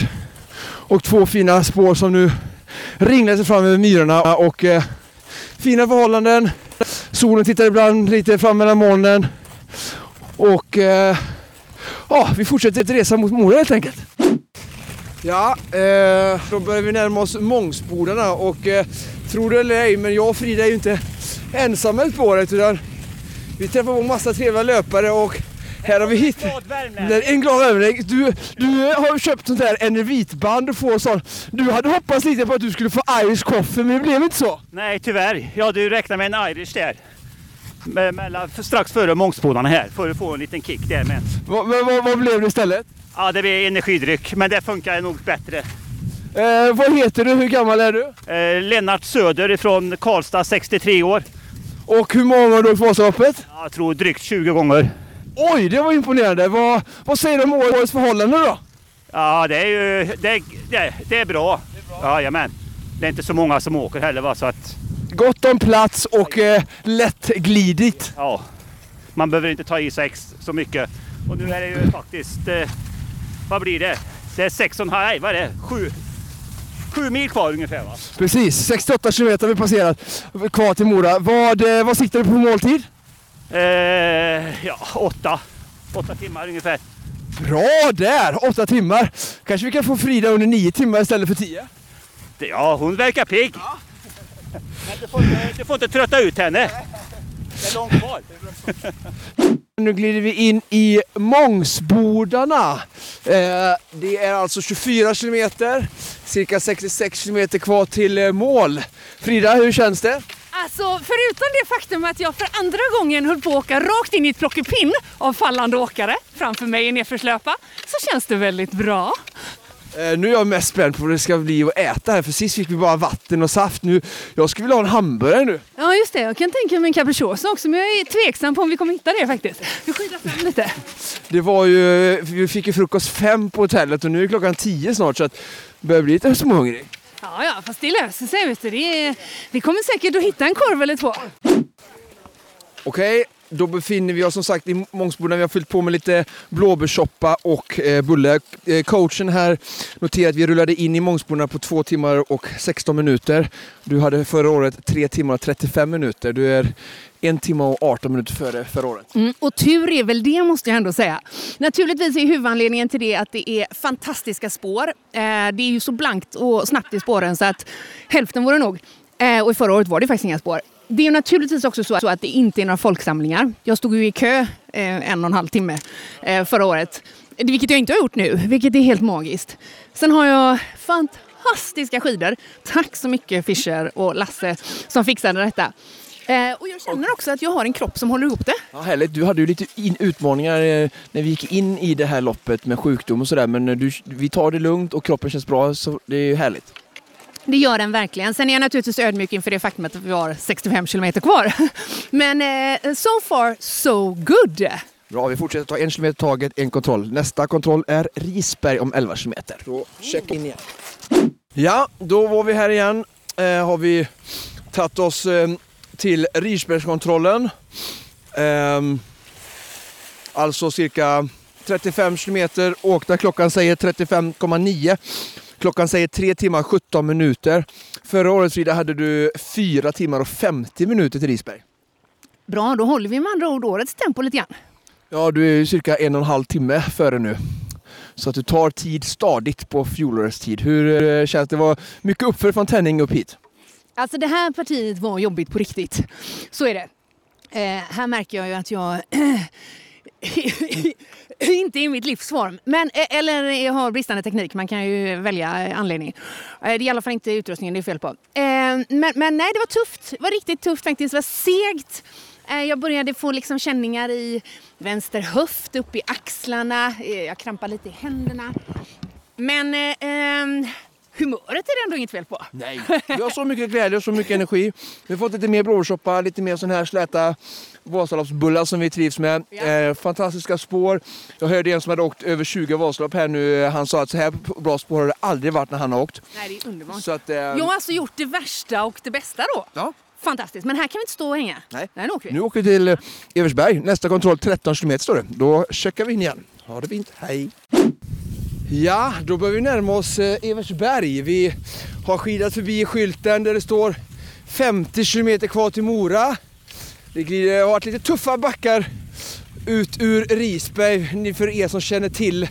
F: och två fina spår som nu ringlar sig fram över myrorna och eh, fina förhållanden. Solen tittar ibland lite fram mellan molnen och eh, ja, vi fortsätter att resa mot Mora helt enkelt. Ja, eh, då börjar vi närma oss Mångsbodarna och eh, tror det eller ej, men jag och Frida är ju inte ensamma ut på året utan vi träffar på massa trevliga löpare och här har vi hittat en glad värmlänning. Du, du har köpt sånt där enervitband och får sånt. Du hade hoppats lite på att du skulle få Irish coffee men det blev inte så.
G: Nej, tyvärr. Ja, du räknar med en Irish där. Me- Mellan, strax före Mångsbodarna här. För att få en liten kick där med.
F: Vad, vad, vad- blev det istället?
G: Ja, det blir energidryck, men det funkar nog bättre.
F: Eh, vad heter du? Hur gammal är du?
G: Eh, Lennart Söder från Karlstad, 63 år.
F: Och hur många har du åkt Vasaloppet?
G: Jag tror drygt 20 gånger.
F: Oj, det var imponerande. Vad, vad säger du om årets förhållanden då?
G: Ja, det är ju det, det, det är bra. Ja, jajamän. Det är inte så många som åker heller va, så att
F: Gott om plats och eh, lättglidigt.
G: ja, man behöver inte ta i sig så mycket. Och nu är det ju faktiskt, eh, vad blir det? Det är sex och en halv, nej vad är det? Sju, sju mil kvar ungefär va?
F: Precis, 68 kilometer har vi passerat kvar till Mora. Vad, eh, vad siktar du på måltid?
G: Eh, ja, åtta. Åtta timmar ungefär.
F: Bra där! Åtta timmar. Kanske vi kan få Frida under nio timmar istället för tio.
G: Det- Ja, hon verkar pigg. Men du får, inte, du får inte trötta ut henne. Det är långt kvar.
F: Nu glider vi in i Mångsbodarna. Eh, det är alltså 24 kilometer, cirka 66 kilometer kvar till eh, mål. Frida, hur känns det?
A: Alltså, förutom det faktum att jag för andra gången höll på att åka rakt in i ett plockepinn av fallande åkare framför mig i nedförslöpa, så känns det väldigt bra.
F: Eh, nu är jag mest spänd på vad det ska bli att äta här, för sist fick vi bara vatten och saft. Nu, jag skulle vilja ha en hamburgare nu.
A: Ja, just det. Jag kan tänka mig en capricciosa också, men jag är tveksam på om vi kommer hitta det faktiskt. Vi skyndar fram lite.
F: Det var ju, vi fick ju frukost fem på hotellet och nu är klockan tio snart så att det börjar bli lite småhungrig.
A: Ja, ja, fast det löser sig. Vet du. Det är... Vi kommer säkert att hitta en korv eller två.
F: Okej, då befinner vi oss som sagt i Mångsbodarna. Vi har fyllt på med lite blåbärssoppa och eh, bulle. Eh, coachen här noterar att vi rullade in i Mångsbodarna på 2 timmar och 16 minuter. Du hade förra året 3 timmar och 35 minuter. Du är en timme och 18 minuter före förra året.
A: Mm, och tur är väl det måste jag ändå säga. Naturligtvis är huvudanledningen till det att det är fantastiska spår. Eh, det är ju så blankt och snabbt i spåren så att hälften vore nog. Eh, och förra året var det faktiskt inga spår. Det är ju naturligtvis också så att, så att det inte är några folksamlingar. Jag stod ju i kö eh, en och en halv timme eh, förra året. Vilket jag inte har gjort nu, vilket är helt magiskt. Sen har jag fantastiska skidor. Tack så mycket Fischer och Lasse som fixade detta. Eh, och jag känner också att jag har en kropp som håller ihop det.
F: Ja, härligt. Du hade ju lite in, utmaningar eh, när vi gick in i det här loppet med sjukdom och sådär. Men eh, du, vi tar det lugnt och kroppen känns bra så det är ju härligt.
A: Det gör den verkligen. Sen är jag naturligtvis ödmjuk inför det faktum att vi har 65 kilometer kvar. Men eh, so far so good.
F: Bra, vi fortsätter ta en kilometer taget, en kontroll. Nästa kontroll är Risberg om 11 kilometer. Då check in igen. Ja, då var vi här igen. Eh, har vi tagit oss eh, till Risbergskontrollen. Ehm, alltså cirka 35 kilometer åkta. Klockan säger 35,9. Klockan säger 3 timmar 17 minuter. Förra året Frida hade du 4 timmar och 50 minuter till Risberg.
A: Bra, då håller vi med andra ord årets tempo lite grann.
F: Ja, du är cirka en och en halv timme före nu. Så att du tar tid stadigt på fjolårets tid. Hur eh, känns det? Det var mycket uppför från Tänning upp hit.
A: Alltså det här partiet var jobbigt på riktigt. Så är det. Eh, här märker jag ju att jag inte är i mitt livsform. Men, eh, eller jag har bristande teknik. Man kan ju välja anledning. Eh, det är i alla fall inte utrustningen det är fel på. Eh, men, men nej, det var tufft. Det var riktigt tufft faktiskt. Det var segt. Eh, jag började få liksom känningar i vänster höft, upp i axlarna. Eh, jag krampade lite i händerna. Men eh, ehm, humöret är det ändå inget fel på.
F: Nej. Vi har så mycket glädje och så mycket energi. Vi har fått lite mer blåbärssoppa, lite mer sån här släta Vasaloppsbullar som vi trivs med.
H: Ja.
F: Eh, fantastiska spår. Jag hörde en som hade åkt över 20 Vasalopp här nu. Han sa att så här bra spår har det aldrig varit när han har åkt.
H: Nej, det är underbart.
F: Så att, eh,
H: Jag har alltså gjort det värsta och det bästa då.
F: ja.
H: Fantastiskt. Men här kan vi inte stå och hänga.
F: Nej.
H: Nej nu åker vi.
F: Nu åker vi till eh, Eversberg. Nästa kontroll 13 km står det. Då checkar vi in igen. Ha det fint. Hej! Ja, då börjar vi närma oss eh, Eversberg. Vi har skidat förbi skylten där det står 50 km kvar till Mora. Det har varit lite tuffa backar ut ur Risberg för er som känner till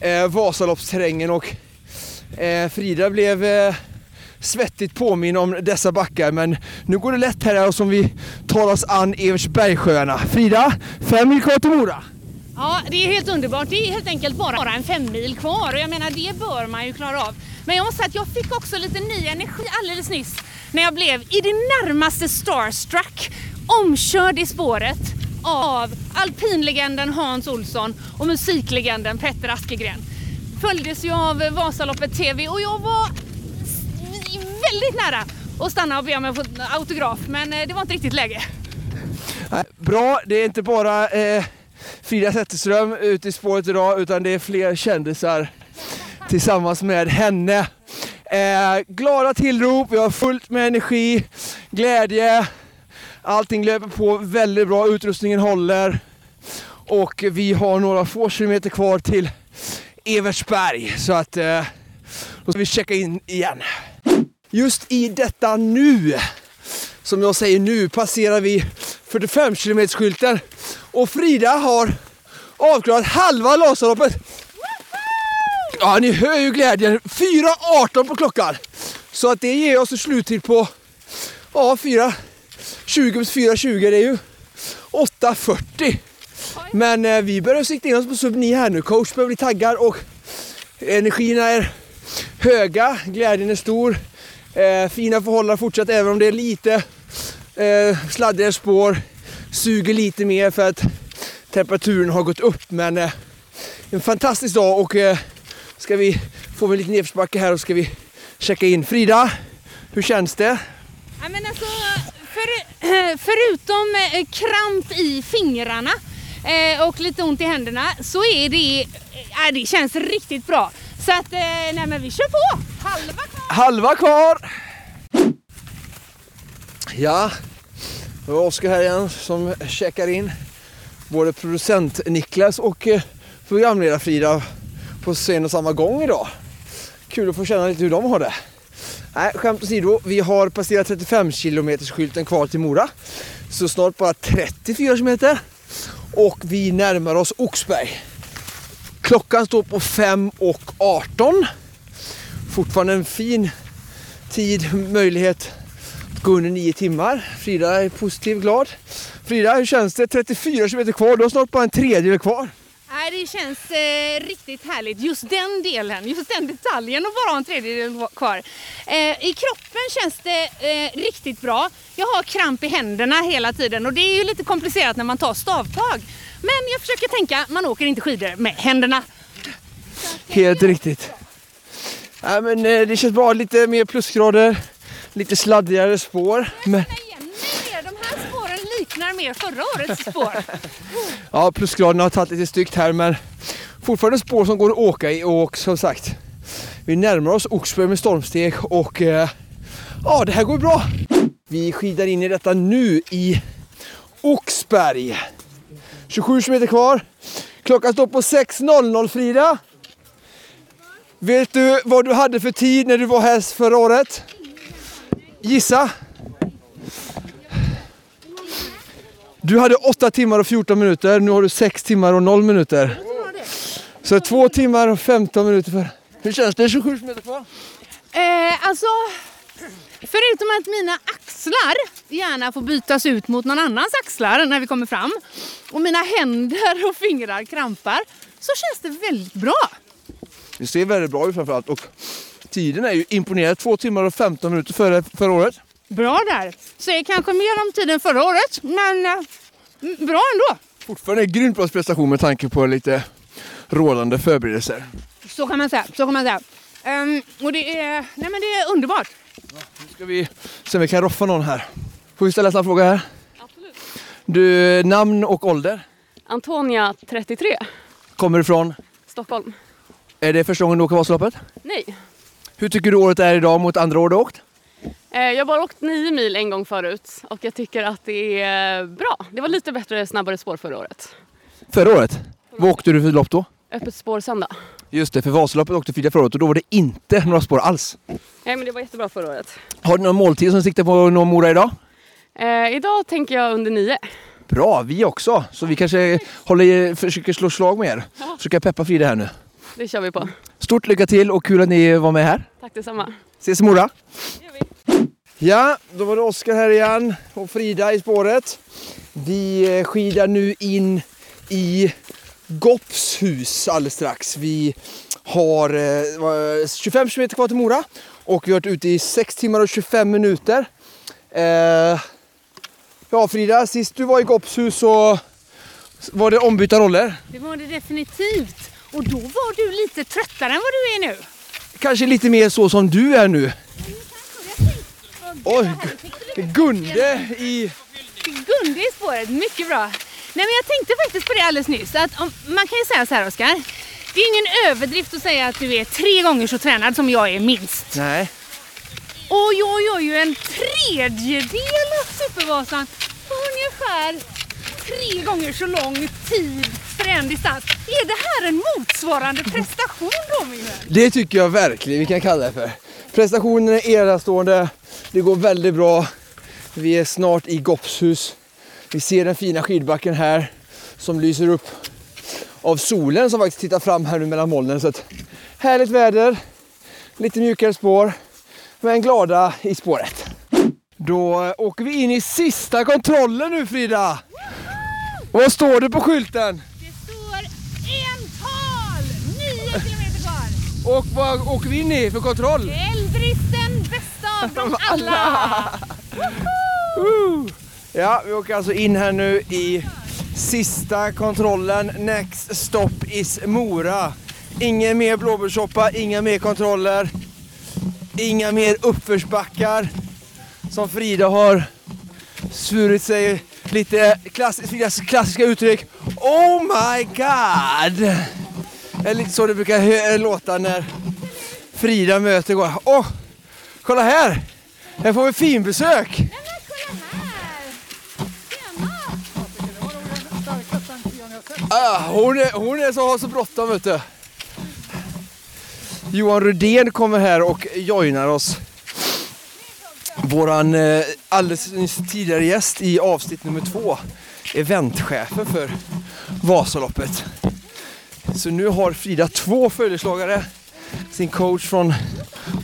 F: eh, Vasaloppsterrängen och eh, Frida blev eh, svettigt påminn om dessa backar men nu går det lätt här eh, som vi tar oss an Eversbergsjöarna. Frida, fem mil kvar till Mora.
A: Ja, det är helt underbart. Det är helt enkelt bara, en fem mil kvar och jag menar det bör man ju klara av. Men jag måste säga att jag fick också lite ny energi alldeles nyss när jag blev i det närmaste starstruck omkörd i spåret av alpinlegenden Hans Olsson och musiklegenden Petter Askegren. Följdes ju av Vasaloppet TV och jag var väldigt nära att stanna och be om en autograf men eh, det var inte riktigt läge.
F: Bra, det är inte bara eh, Frida Zetterström ut i spåret idag utan det är fler kändisar tillsammans med henne. Eh, glada tillrop, vi har fullt med energi, glädje, allting löper på väldigt bra, utrustningen håller och vi har några få kilometer kvar till Evertsberg så att eh, då ska vi checka in igen. Just i detta nu som jag säger nu passerar vi 45 km skylten och Frida har avklarat halva Lasaloppet. Ja, ni hör ju glädjen. 4.18 på klockan. Så att det ger oss en sluttid på ja, 4.20 plus 4.20 det är ju 8.40. Men eh, vi börjar sikta in oss på sub 9 här nu. Coach börjar bli taggad och energierna är höga, glädjen är stor. Eh, fina förhållanden fortsatt även om det är lite eh, sladdiga spår. Suger lite mer för att temperaturen har gått upp. Men eh, en fantastisk dag och eh, ska vi få en liten nedförsbacke här och ska vi checka in. Frida, hur känns det?
A: Ja, men alltså, för, förutom eh, kramp i fingrarna eh, och lite ont i händerna så är det, eh, det känns riktigt bra. Så att, nej men vi kör på! Halva kvar!
F: Halva kvar! Ja, det var Oskar här igen som checkar in. Både producent Niklas och eh, programledar-Frida på scen och samma gång idag. Kul att få känna lite hur de har det. Nej, skämt åsido, vi har passerat 35 km skylten kvar till Mora. Så snart bara 34 km. Och vi närmar oss Oxberg. Klockan står på 5 och 18 fortfarande en fin tid, möjlighet gå under nio timmar. Frida är positiv, glad. Frida, hur känns det? 34 km kvar, du har snart bara en tredjedel kvar.
A: Nej, det känns eh, riktigt härligt. Just den delen, just den detaljen och bara ha en tredjedel kvar. Eh, I kroppen känns det eh, riktigt bra. Jag har kramp i händerna hela tiden och det är ju lite komplicerat när man tar stavtag. Men jag försöker tänka, man åker inte skidor med händerna.
F: Helt riktigt. Ja, men, eh, det känns bra, lite mer plusgrader, lite sladdigare spår. Men.
A: De här spåren liknar mer förra årets spår.
F: ja, plusgraderna har tagit lite styggt här men fortfarande spår som går att åka i och som sagt, vi närmar oss Oxberg med stormsteg och eh, ja, det här går bra. Vi skidar in i detta nu i Oxberg. 27 km kvar. Klockan står på 6.00 Frida. Vet du vad du hade för tid när du var här förra året? Gissa. Du hade 8 timmar och 14 minuter, nu har du 6 timmar och 0 minuter. Så 2 timmar och 15 minuter för... Hur känns det? 27 km kvar?
A: Eh, alltså, förutom att mina axlar gärna får bytas ut mot någon annans axlar när vi kommer fram och mina händer och fingrar krampar så känns det väldigt bra.
F: Det ser väldigt bra ut framförallt och tiden är ju imponerande. 2 timmar och 15 minuter före förra året.
A: Bra där. Säger kanske mer om tiden förra året, men eh, bra ändå.
F: Fortfarande en grymt bra prestation med tanke på lite rådande förberedelser.
A: Så kan man säga. Så kan man säga. Ehm, och det är, nej men det är underbart.
F: Nu ska vi se om vi kan roffa någon här. Får vi ställa en snabb fråga här?
A: Absolut.
F: Du, namn och ålder?
I: Antonia, 33,
F: Kommer ifrån?
I: Stockholm.
F: Är det första gången du åker Vasaloppet?
I: Nej,
F: Hur tycker du året är idag mot andra år du åkt?
I: eh, jag har bara åkt nio mil en gång förut och jag tycker att det är bra. Det var lite bättre snabbare spår förra året.
F: Förra året? Vad åkte du för lopp då?
I: Öppet spår söndag.
F: Just det, för Vasaloppet åkte Frida förra året och då var det inte några spår alls.
I: Nej men det var jättebra förra året.
F: Har du någon måltid som siktar på att nå Mora idag?
I: Eh, idag tänker jag under nio.
F: Bra, vi också. Så vi kanske håller, försöker slå slag med er. Försöker peppa Frida här nu.
I: Det kör vi på.
F: Stort lycka till och kul att ni var med här.
I: Tack detsamma.
F: Ses i Mora. Ja, då var det Oskar här igen och Frida i spåret. Vi eh, skidar nu in i Gopps hus alldeles strax. Vi har eh, vad, 25 km kvar till Mora och vi har varit ute i 6 timmar och 25 minuter. Eh, ja Frida, sist du var i Gopps hus så var det ombytta roller.
J: Det var det definitivt. Och då var du lite tröttare än vad du är nu.
F: Kanske lite mer så som du är nu. Oj, Gu- Gunde i...
J: Gunde i spåret, mycket bra. Nej men jag tänkte faktiskt på det alldeles nyss. Att om, man kan ju säga så här Oskar. Det är ingen överdrift att säga att du är tre gånger så tränad som jag är minst.
F: Nej.
J: Och jag gör ju en tredjedel av Supervasan på ungefär tre gånger så lång tid för en distans. Är det här en motsvarande prestation då min?
F: Det tycker jag verkligen vi kan kalla det för. Prestationen är enastående. Det går väldigt bra. Vi är snart i Gopshus. Vi ser den fina skidbacken här som lyser upp av solen som faktiskt tittar fram här nu mellan molnen. Så att, härligt väder, lite mjukare spår, men glada i spåret. Då åker vi in i sista kontrollen nu Frida. Vad står det på skylten?
J: Det står ental, nio kilometer kvar.
F: Och vad åker vi in i för kontroll?
J: Eldbristen, bästa av dem alla.
F: Woo! Ja, vi åker alltså in här nu i sista kontrollen. Next stop is Mora. Ingen mer blåbärssoppa, inga mer kontroller. Inga mer uppförsbackar. Som Frida har svurit sig lite klassisk, Fridas klassiska uttryck. Oh my god! Det är lite så det brukar hö- låta när Frida möter går. Åh, kolla här! Här får vi finbesök! Ah, hon, är, hon är så, har så bråttom vet du. Johan Rudén kommer här och joinar oss. Våran eh, alldeles nyss tidigare gäst i avsnitt nummer två. Eventchefen för Vasaloppet. Så nu har Frida två följeslagare. Sin coach från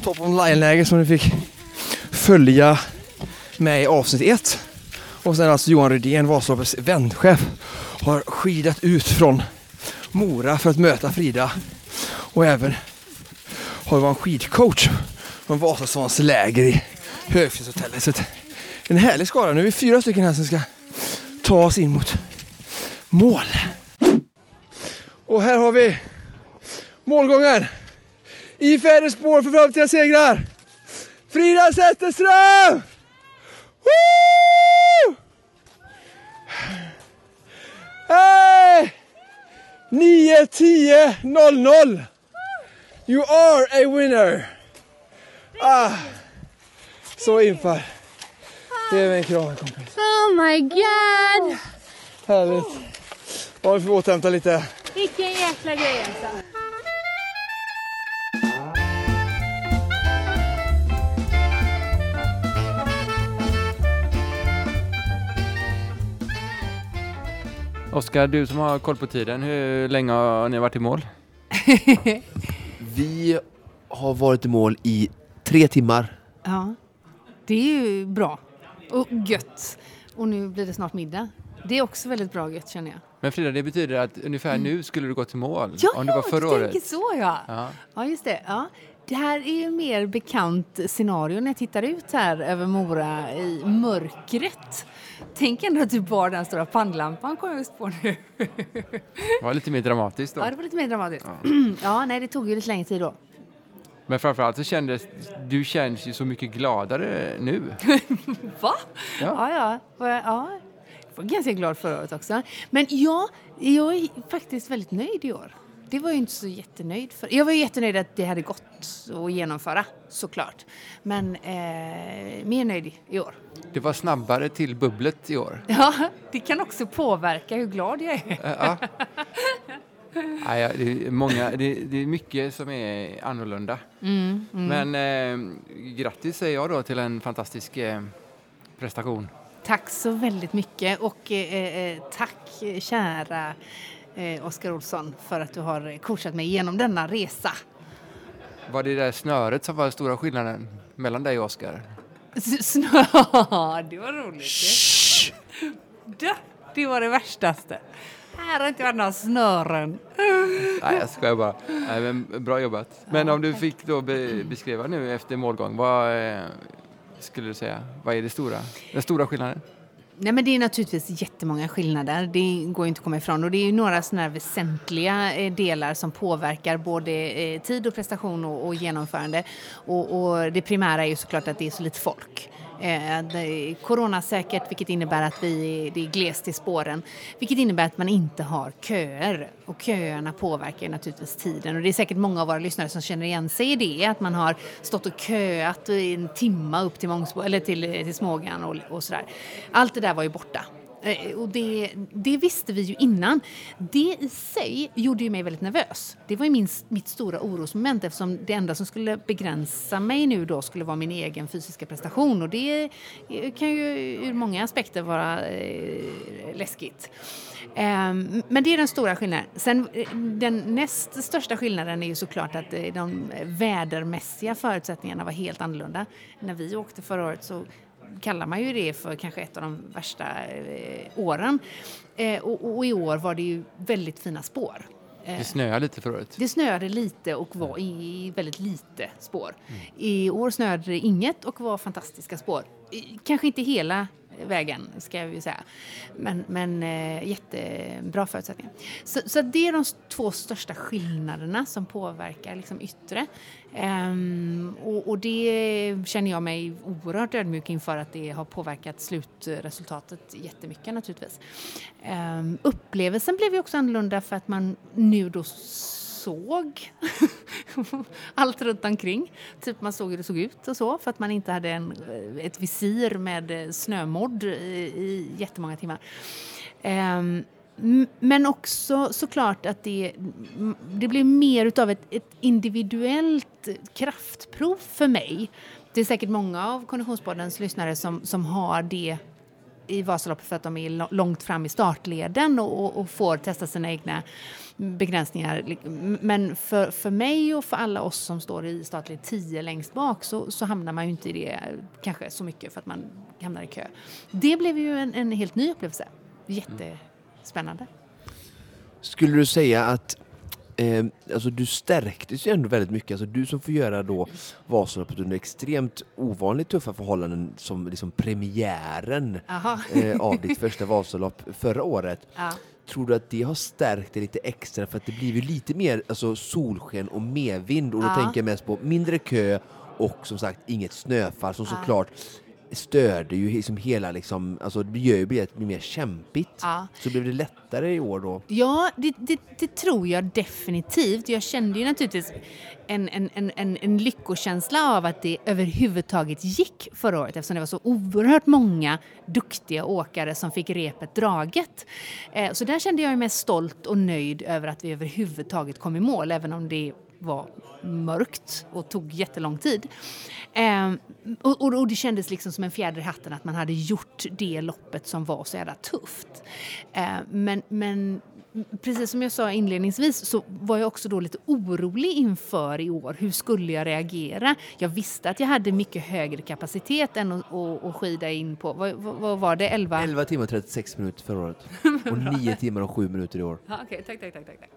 F: Top of Line-läger som ni fick följa med i avsnitt ett. Och sen alltså Johan Rydén, Vasaloppets eventchef, har skidat ut från Mora för att möta Frida. Och även har vi en skidcoach från Vasasvans läger i Högfjällshotellet. En härlig skara. Nu är vi fyra stycken här som ska ta oss in mot mål. Och här har vi målgången. I färre spår för framtida segrar. Frida Zetterström! Woo! Hey! 9, 10, 0, 0. You are a winner. Ah. Så inför. Ge mig en kram kompis.
J: Oh my god!
F: Härligt. Ja, vi får återhämta lite.
J: Vilken jäkla grej alltså.
K: Oskar, du som har koll på tiden, hur länge har ni varit i mål?
B: Vi har varit i mål i tre timmar.
A: Ja, det är ju bra och gött. Och nu blir det snart middag. Det är också väldigt bra gött känner jag.
K: Men Frida, det betyder att ungefär nu skulle du gå till mål
A: Mm. Ja,
K: om det var förra
A: du
K: året.
A: tänker så ja.
K: Ja.
A: Ja, just det. Ja. Det här är ju mer bekant scenario när jag tittar ut här över Mora i mörkret. Tänk ändå att du bar den stora pannlampan kom jag just på nu.
K: Det var lite mer dramatiskt då.
A: Ja, det var lite mer dramatiskt. Ja, nej, det tog ju lite längre tid då.
K: Men framförallt så kändes du känns ju så mycket gladare nu.
A: Va?
K: Ja.
A: Ja, ja. Får jag- ja. var ganska glad förra året också. Men ja, jag är faktiskt väldigt nöjd i år. Det var jag inte så jättenöjd för. Jag var jättenöjd att det hade gått att genomföra, såklart. Men eh, mer nöjd i år.
K: Det var snabbare till bubblet i år.
A: Ja, det kan också påverka hur glad jag är.
K: Ja. Ja, det, är många, det, det är mycket som är annorlunda.
A: Mm, mm.
K: Men eh, grattis säger jag då till en fantastisk eh, prestation.
A: Tack så väldigt mycket och eh, eh, tack kära eh, Oskar Olsson för att du har coachat mig genom denna resa.
K: Var det där snöret som var den stora skillnaden mellan dig och Oskar?
A: Snö, det var roligt. Shh. Det, det var det värstaste. Här har inte varit några snören.
K: Nej, jag skojar bara. Nej, men bra jobbat. Men om du fick då be beskriva nu efter målgång, vad eh, skulle du säga? Vad är det stora, den stora skillnaden?
A: Nej, men det är naturligtvis jättemånga skillnader. Det går inte att komma ifrån. Och det är några sådana väsentliga eh, delar som påverkar både eh, tid och prestation och, och genomförande. Och, och, det primära är ju såklart att det är så lite folk. Eh, det är coronasäkert, vilket innebär att vi, det är glest i spåren. Vilket innebär att man inte har köer. Och köerna påverkar naturligtvis tiden. Och det är säkert många av våra lyssnare som känner igen sig i det. Att man har stått och köat i en timma upp till, Mångsbo, eller till, till Smågan och, och sådär. Allt det där var ju borta. Eh, och det, det, visste vi ju innan. Det i sig gjorde ju mig väldigt nervös. Det var ju min, mitt stora orosmoment eftersom det enda som skulle begränsa mig nu då skulle vara min egen fysiska prestation och det eh, kan ju ur många aspekter vara eh, läskigt. Ehm, men det är den stora skillnaden. Sen, eh, den näst största skillnaden är ju såklart att de vädermässiga förutsättningarna var helt annorlunda. När vi åkte förra året så kallar man ju det för kanske ett av de värsta eh, åren. Eh, och, och, i år var det ju väldigt fina spår.
K: Eh, det snöade lite förra året.
A: Det snöade lite och var i väldigt lite spår. Mm. I år snöade det inget och var fantastiska spår. Kanske inte hela vägen, ska jag ju säga. Men, men jättebra förutsättningar. Så, så det är de två största skillnaderna som påverkar liksom yttre. Um, och, och, det känner jag mig oerhört ödmjuk inför att det har påverkat slutresultatet jättemycket naturligtvis. Um, upplevelsen blev ju också annorlunda för att man nu då såg allt runt omkring. Typ man såg hur det såg ut och så för att man inte hade en, ett visir med snömodd i, i jättemånga timmar. Um, men också såklart att det, det blir mer utav ett, ett individuellt kraftprov för mig. Det är säkert många av Konditionspoddens lyssnare som, som har det i Vasaloppet för att de är långt fram i startleden och, och, får testa sina egna begränsningar. Men för, för mig och för alla oss som står i startled 10 längst bak så, så hamnar man ju inte i det kanske så mycket för att man hamnar i kö. Det blev ju en, en helt ny upplevelse. Jättespännande.
B: Skulle du säga att eh, alltså du stärktes ju ändå väldigt mycket. Alltså du som får göra då Vasaloppet under extremt ovanligt tuffa förhållanden som liksom premiären eh, av ditt första Vasalopp förra året.
A: Ja.
B: Tror du att det har stärkt dig lite extra för att det blir lite mer alltså, solsken och medvind och då
A: Ja.
B: tänker jag mest på mindre kö och som sagt inget snöfall som såklart störde ju liksom hela liksom, alltså det gör ju blir mer kämpigt.
A: Ja.
B: Så blev det lättare i år då?
A: Ja, det, det, det tror jag definitivt. Jag kände ju naturligtvis en, en, en, en, lyckokänsla av att det överhuvudtaget gick förra året eftersom det var så oerhört många duktiga åkare som fick repet draget. Eh, så där kände jag mig mest stolt och nöjd över att vi överhuvudtaget kom i mål även om det var mörkt och tog jättelång tid. Eh, och, och, och det kändes liksom som en fjäder i hatten att man hade gjort det loppet som var så jävla tufft. Eh, men, men precis som jag sa inledningsvis så var jag också då lite orolig inför i år. Hur skulle jag reagera? Jag visste att jag hade mycket högre kapacitet än att, att, att skida in på, vad, vad var det, 11?
B: 11 timmar och 36 minuter förra året. Och 9 timmar och 7 minuter i år.
A: Ja, okay, tack, tack, tack, tack.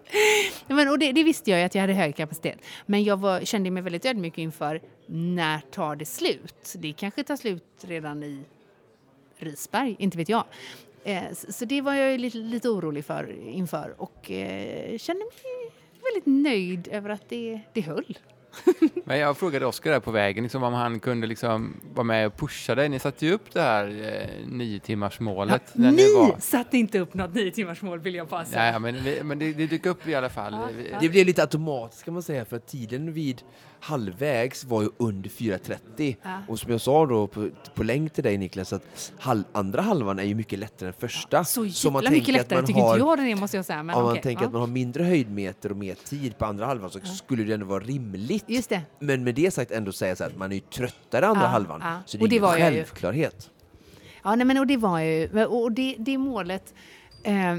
A: Men, och det, det, visste jag ju att jag hade hög kapacitet. Men jag var, kände mig väldigt ödmjuk inför när tar det slut? Det kanske tar slut redan i Risberg, inte vet jag. Eh, så det var jag lite, lite orolig för inför och eh, kände mig väldigt nöjd över att det, det höll.
K: Men jag frågade Oskar där på vägen liksom, om han kunde liksom vara med och pusha dig. Ni satte ju upp det här eh, nio timmars målet. när
A: Ni
K: var...
A: satte inte upp något nio timmars mål vill jag säga.
K: Ja, men, vi- men det, det dök upp i alla fall. Vi-
B: Det blev lite automatiskt kan man säga för att tiden vid halvvägs var ju under 4.30
A: Ja.
B: och som jag sa då på, på länk till dig Niklas att hal, andra halvan är ju mycket lättare än första.
A: Så
B: Så man
A: jävla mycket
B: tänker att
A: lättare
B: man
A: tycker
B: har-
A: inte jag är måste jag säga. Men
B: om man
A: okej,
B: tänker
A: ja.
B: att man har mindre höjdmeter och mer tid på andra halvan så skulle det ändå vara rimligt.
A: Just det.
B: Men med det sagt ändå säga så att man är ju tröttare andra
A: Ja,
B: halvan.
A: ja.
B: Så det
A: Och
B: är
A: det
B: ingen självklarhet.
A: Ja, nej, men och det var ju, och det, det målet, eh,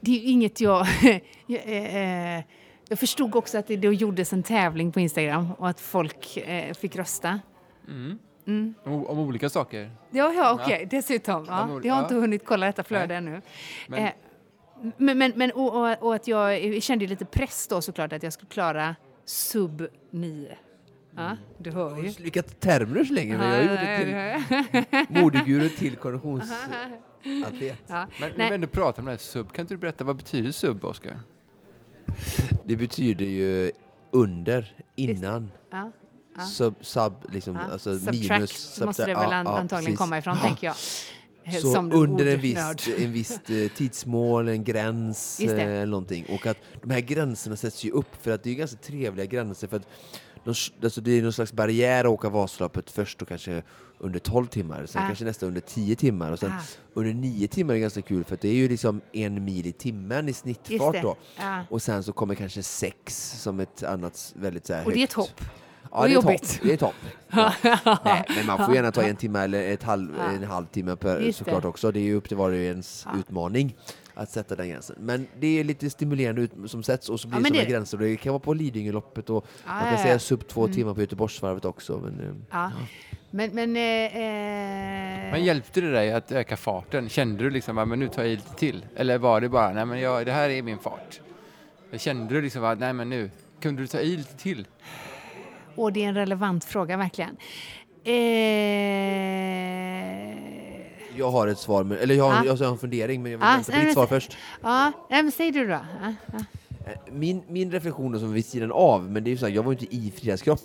A: det är ju inget jag, jag, eh, jag förstod också att det då gjordes en tävling på Instagram och att folk eh, fick rösta.
K: Mm.
A: Mm.
K: Om, om olika saker.
A: Ja, ja okej, dessutom.
K: De
A: Ja,
K: ol-
A: jag har
K: ja.
A: inte hunnit kolla detta flöde ännu.
K: Men-
A: Eh, men, men, men och, och, och att jag kände lite press då såklart att jag skulle klara sub 9. Ja, du hör ju.
B: Vilka termer så länge, men jag det till modeguru till konditionsatlet.
A: Ja.
K: Men
A: Nej.
K: när vi ändå pratar om det här sub, kan inte du berätta vad betyder sub, Oskar?
B: Det betyder ju under, innan.
A: Ja. Ja.
B: Sub, sub liksom,
A: Ja.
B: alltså
A: Subtract
B: minus.
A: måste det
B: subtract-
A: väl an- antagligen
B: precis.
A: komma ifrån, tänker jag.
B: Så
A: Som
B: under en viss, en viss eh, tidsmål, en gräns eh, eller någonting. Och att de här gränserna sätts ju upp för att det är ganska trevliga gränser för att de, alltså det är någon slags barriär att åka Vasaloppet först och kanske under 12 timmar, sen
A: Ah.
B: kanske nästa under 10 timmar och sen
A: Ah.
B: under 9 timmar är ganska kul för det är ju liksom en mil i timmen i snittfart då.
A: Ja.
B: Och sen så kommer kanske sex som ett annat väldigt så här
A: Och det är
B: högt.
A: topp.
B: Ja, det är
A: jobbigt.
B: topp. Det är topp. Ja. Nej, men man får gärna ta en timme eller ett halv, en halvtimme per, såklart också. Det är ju upp till var och ens utmaning att sätta den gränsen. Men det är lite stimulerande ut, som sätts och så blir
A: Ja,
B: det
A: men
B: sådana gränser. Det kan vara på Lidingöloppet och
A: Ja,
B: man kan
A: ja,
B: säga sub två
A: Mm.
B: timmar på Göteborgsvarvet också. Men, eh,
A: Ja. Men, men... Eh, eh,
K: Men hjälpte det dig att öka farten? Kände du liksom att nu tar jag i lite till? Eller var det bara, nej men jag, det här är min fart? Kände du liksom att, nej men nu, kunde du ta i lite till?
A: Och det är en relevant fråga, verkligen. Eh,
B: jag har ett svar, men, eller jag
A: Ja.
B: jag har en fundering men jag vill
A: Ja,
B: vänta på ditt svar först.
A: ja, men säg du då. Ja, ja.
B: Eh, Min, min reflektion då som vid sidan av, men det är ju så här, jag var ju inte i Friadskropp.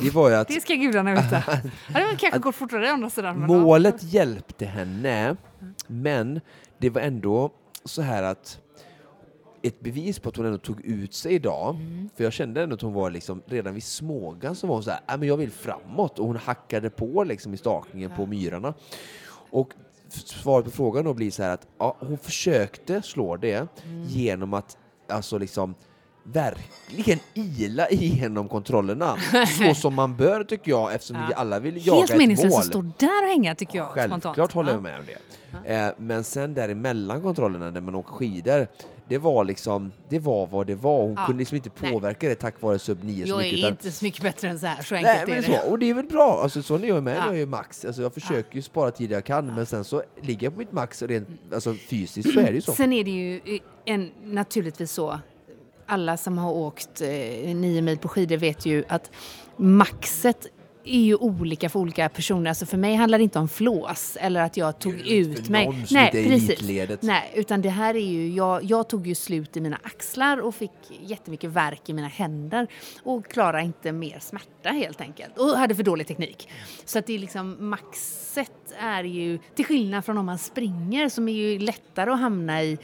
B: Det var ju att
A: Det ska gudarna veta. Ja, det kanske gått fortare andra sidan. ja.
B: Målet hjälpte henne, men det var ändå så här att ett bevis på att hon ändå tog ut sig idag,
A: Mm.
B: för jag kände ändå att hon var liksom, redan vid Smågan så var hon så här, "Nej, men jag vill framåt och hon hackade på liksom i stakningen på myrarna. Och svaret på frågan då blir så här att ja, hon försökte slå det
A: Mm.
B: genom att alltså liksom verkligen ila igenom kontrollerna. Så som man bör tycker jag eftersom vi
A: Ja.
B: alla vill jaga
A: Helt
B: ett
A: meningslöst
B: mål.
A: att stå där och hänga tycker jag.
B: Självklart
A: spontant.
B: håller
A: Ja.
B: jag med om det. Eh, men sen däremellan kontrollerna när man åker skidor, det var liksom, det var vad det var. Hon
A: Ja.
B: kunde liksom inte
A: Nej.
B: påverka det tack vare sub 9 så
A: Jag
B: mycket.
A: är
B: utan-
A: inte så mycket bättre än så här, så
B: Nej,
A: enkelt
B: men
A: är
B: så,
A: det.
B: och det är väl bra. Alltså, så är jag med.
A: Ja.
B: Jag är ju max. Alltså, jag försöker ju spara tid jag kan, men sen så ligger jag på mitt max rent alltså, fysiskt så är det ju så.
A: Sen är det ju en, naturligtvis så, alla som har åkt eh, nio mil på skidor vet ju att maxet är ju olika för olika personer. Alltså för mig handlar det inte om flås eller att jag tog ut mig.
B: i elitledet.
A: Nej, utan det här är ju, jag, jag tog ju slut i mina axlar och fick jättemycket värk i mina händer och klarade inte mer smärta helt enkelt. Och hade för dålig teknik. Så att det är liksom maxet är ju, till skillnad från om man springer som är ju lättare att hamna i,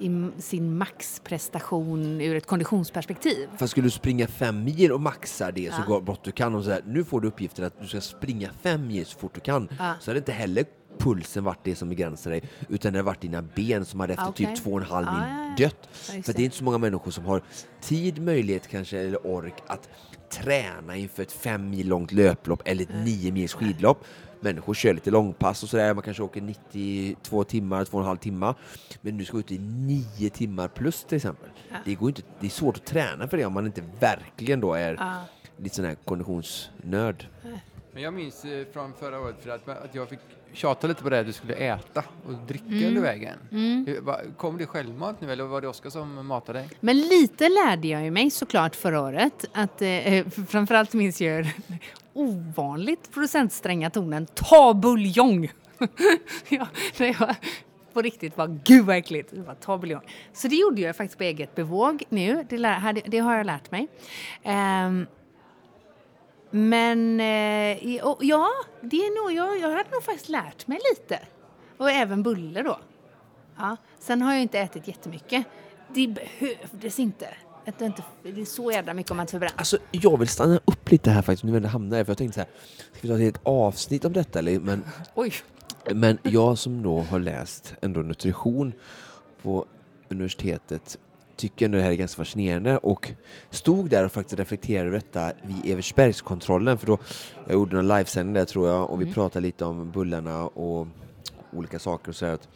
A: i sin maxprestation ur ett konditionsperspektiv.
B: Fast skulle du springa fem mil och maxa det så
A: Ja.
B: går bort du kan och så här, nu får du uppgiften att du ska springa fem mil så fort du kan.
A: Ja.
B: Så hade inte heller pulsen varit det som begränsar dig utan det har varit dina ben som hade efter
A: Ah, okej.
B: typ två och en halv mil
A: ja.
B: dött.
A: Ja,
B: För
A: det
B: är inte så många människor som har tid, möjlighet kanske eller ork att träna inför ett fem mil långt löplopp eller ett nio mils skidlopp. Människor kör lite långpass och sådär, man kanske åker 92 timmar, två och en halv timme. Men nu ska ut i nio timmar plus till exempel.
A: Ja.
B: Det, går inte, det är svårt att träna för det om man inte verkligen då är
A: Ja.
B: lite sån här konditionsnörd.
K: Men jag minns eh, från förra året för att, att jag fick tjata lite på det att du skulle äta och dricka
A: Mm.
K: under vägen.
A: Mm.
K: Va- Kom det självmant nu eller var det Oskar som matade dig?
A: Men lite lärde jag ju mig såklart förra året. Att, eh, framförallt minns jag den ovanligt procentstränga tonen ta buljong. ja, jag på riktigt var gud vad äckligt. Det var ta buljong. Så det gjorde jag faktiskt på eget bevåg nu. Det, lär, det har jag lärt mig. Ehm, men eh, och, ja, det är nog, jag, jag hade nog faktiskt lärt mig lite. Och även bulle då. Ja. Sen har jag inte ätit jättemycket. Det behövdes inte. Att det, inte det är så jävla mycket om man förbränner.
B: Alltså, jag vill stanna upp lite här faktiskt, nu när det hamnar här, för jag tänkte så här, ska vi ta ett helt avsnitt om detta? Eller? Men,
A: Oj!
B: men jag som då har läst ändå nutrition på universitetet tycker ändå det här är ganska fascinerande och stod där och faktiskt reflekterade över detta vid Eversbergskontrollen för då jag gjorde någon livesändning där tror jag och vi pratade lite om bullarna och olika saker och så här att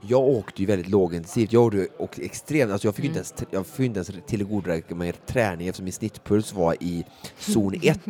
B: jag åkte ju väldigt lågintensivt. Jag åkte, extremt, alltså jag fick ju inte ens, jag fick inte ens tillgodoräkna mig träning eftersom min snittpuls var i zon 1.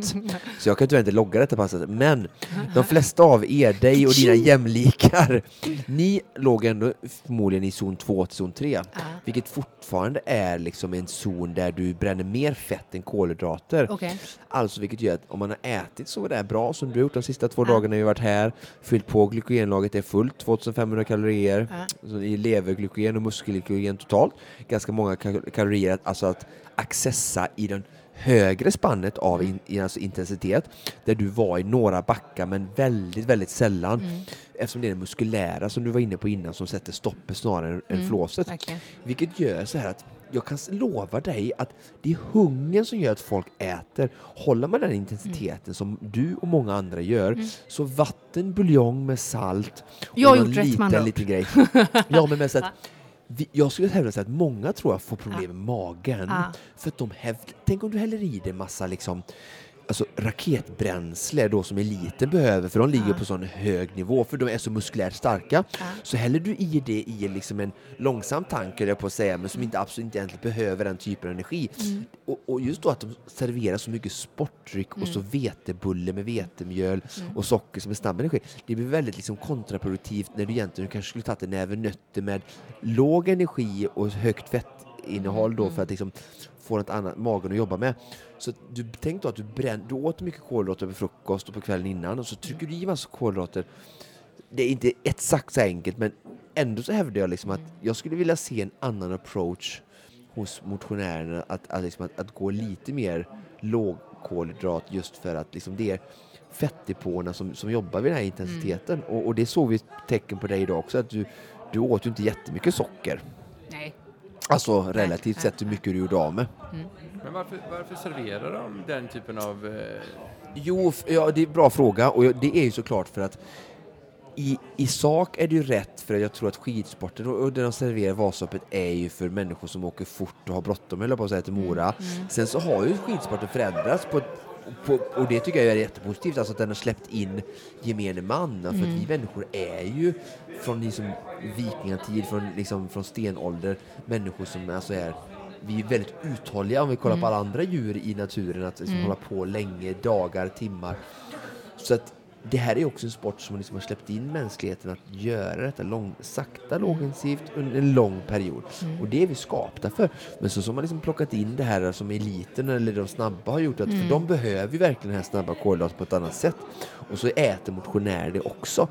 B: Så jag kan tyvärr inte logga detta passet. Men de flesta av er, dig och dina jämlikar, ni låg ändå förmodligen i zon 2 till zon 3. Vilket fortfarande är liksom en zon där du bränner mer fett än kolhydrater.
A: Okej.
B: Alltså vilket gör att om man har ätit så där bra som du har gjort de sista två dagarna vi varit här, fyllt på glykogenlagret är fullt, 2500 kalorier så i leverglykogen och muskelglykogen totalt. Ganska många ka- kalorier, att- alltså att accessa i den högre spannet av in, alltså intensitet där du var i några backar men väldigt, väldigt sällan eftersom det är det muskulära som du var inne på innan som sätter stoppet snarare än, än flåset.
A: verkligen.
B: Vilket gör så här att jag kan lova dig att det är hungern som gör att folk äter. Håller man den intensiteten som du och många andra gör, så vatten, buljong med salt och
A: Jag har
B: någon
A: gjort rätt,
B: liten,
A: ord.
B: liten grej. Ja, men med så att vi, jag skulle hävda att många tror jag får problem med magen.
A: Ja.
B: För att de hävd, tänk om du häller i dig massa liksom Alltså raketbränsle då som eliten behöver för de ligger på sån hög nivå för de är så muskulärt starka. Så häller du i det i liksom en långsam tank jag på att säga men som inte absolut inte egentligen behöver den typen av energi. Och, och just då att de serverar så mycket sportdryck och så vetebulle med vetemjöl och socker som är snabb energi. Det blir väldigt liksom kontraproduktivt när du egentligen kanske skulle tagit en näve nötter med låg energi och högt fettinnehåll då för att liksom få något annat magen att jobba med. Så du tänk då att du, bränn, du åt mycket kolhydrater vid frukost och på kvällen innan och så trycker du i massa kolhydrater. Det är inte exakt så enkelt men ändå så hävdar jag liksom att jag skulle vilja se en annan approach hos motionärerna att, att, liksom att, att gå lite mer lågkolhydrat just för att liksom det är fettdepåerna som, som jobbar vid den här intensiteten. Och, och det såg vi tecken på dig idag också att du, du åt ju inte jättemycket socker.
A: Nej.
B: Alltså relativt sett hur mycket du gjorde av med.
K: Men varför, varför serverar de den typen av... Eh,
B: Jo, ja, det är en bra fråga. Och det är ju såklart för att i, i sak är det ju rätt för jag tror att skidsporten och, och det de serverar Vasaloppet är ju för människor som åker fort och har bråttom, höll jag på att säga, till Mora. Sen så har ju skidsporten förändrats på, ett- på, och det tycker jag är jättepositivt, alltså att den har släppt in gemene man. För att vi människor är ju från liksom vikingatid, från, liksom, från stenålder, människor som alltså är vi är väldigt uthålliga om vi kollar på alla andra djur i naturen, att liksom hålla på länge, dagar, timmar. Så att det här är också en sport som liksom har släppt in mänskligheten att göra detta lång, sakta, lågintensivt under en lång period. Och det är vi skapta för. Men så som man liksom plockat in det här som eliten eller de snabba har gjort, att, för de behöver ju verkligen den här snabba kolhydrater på ett annat sätt. Och så äter motionärer det också.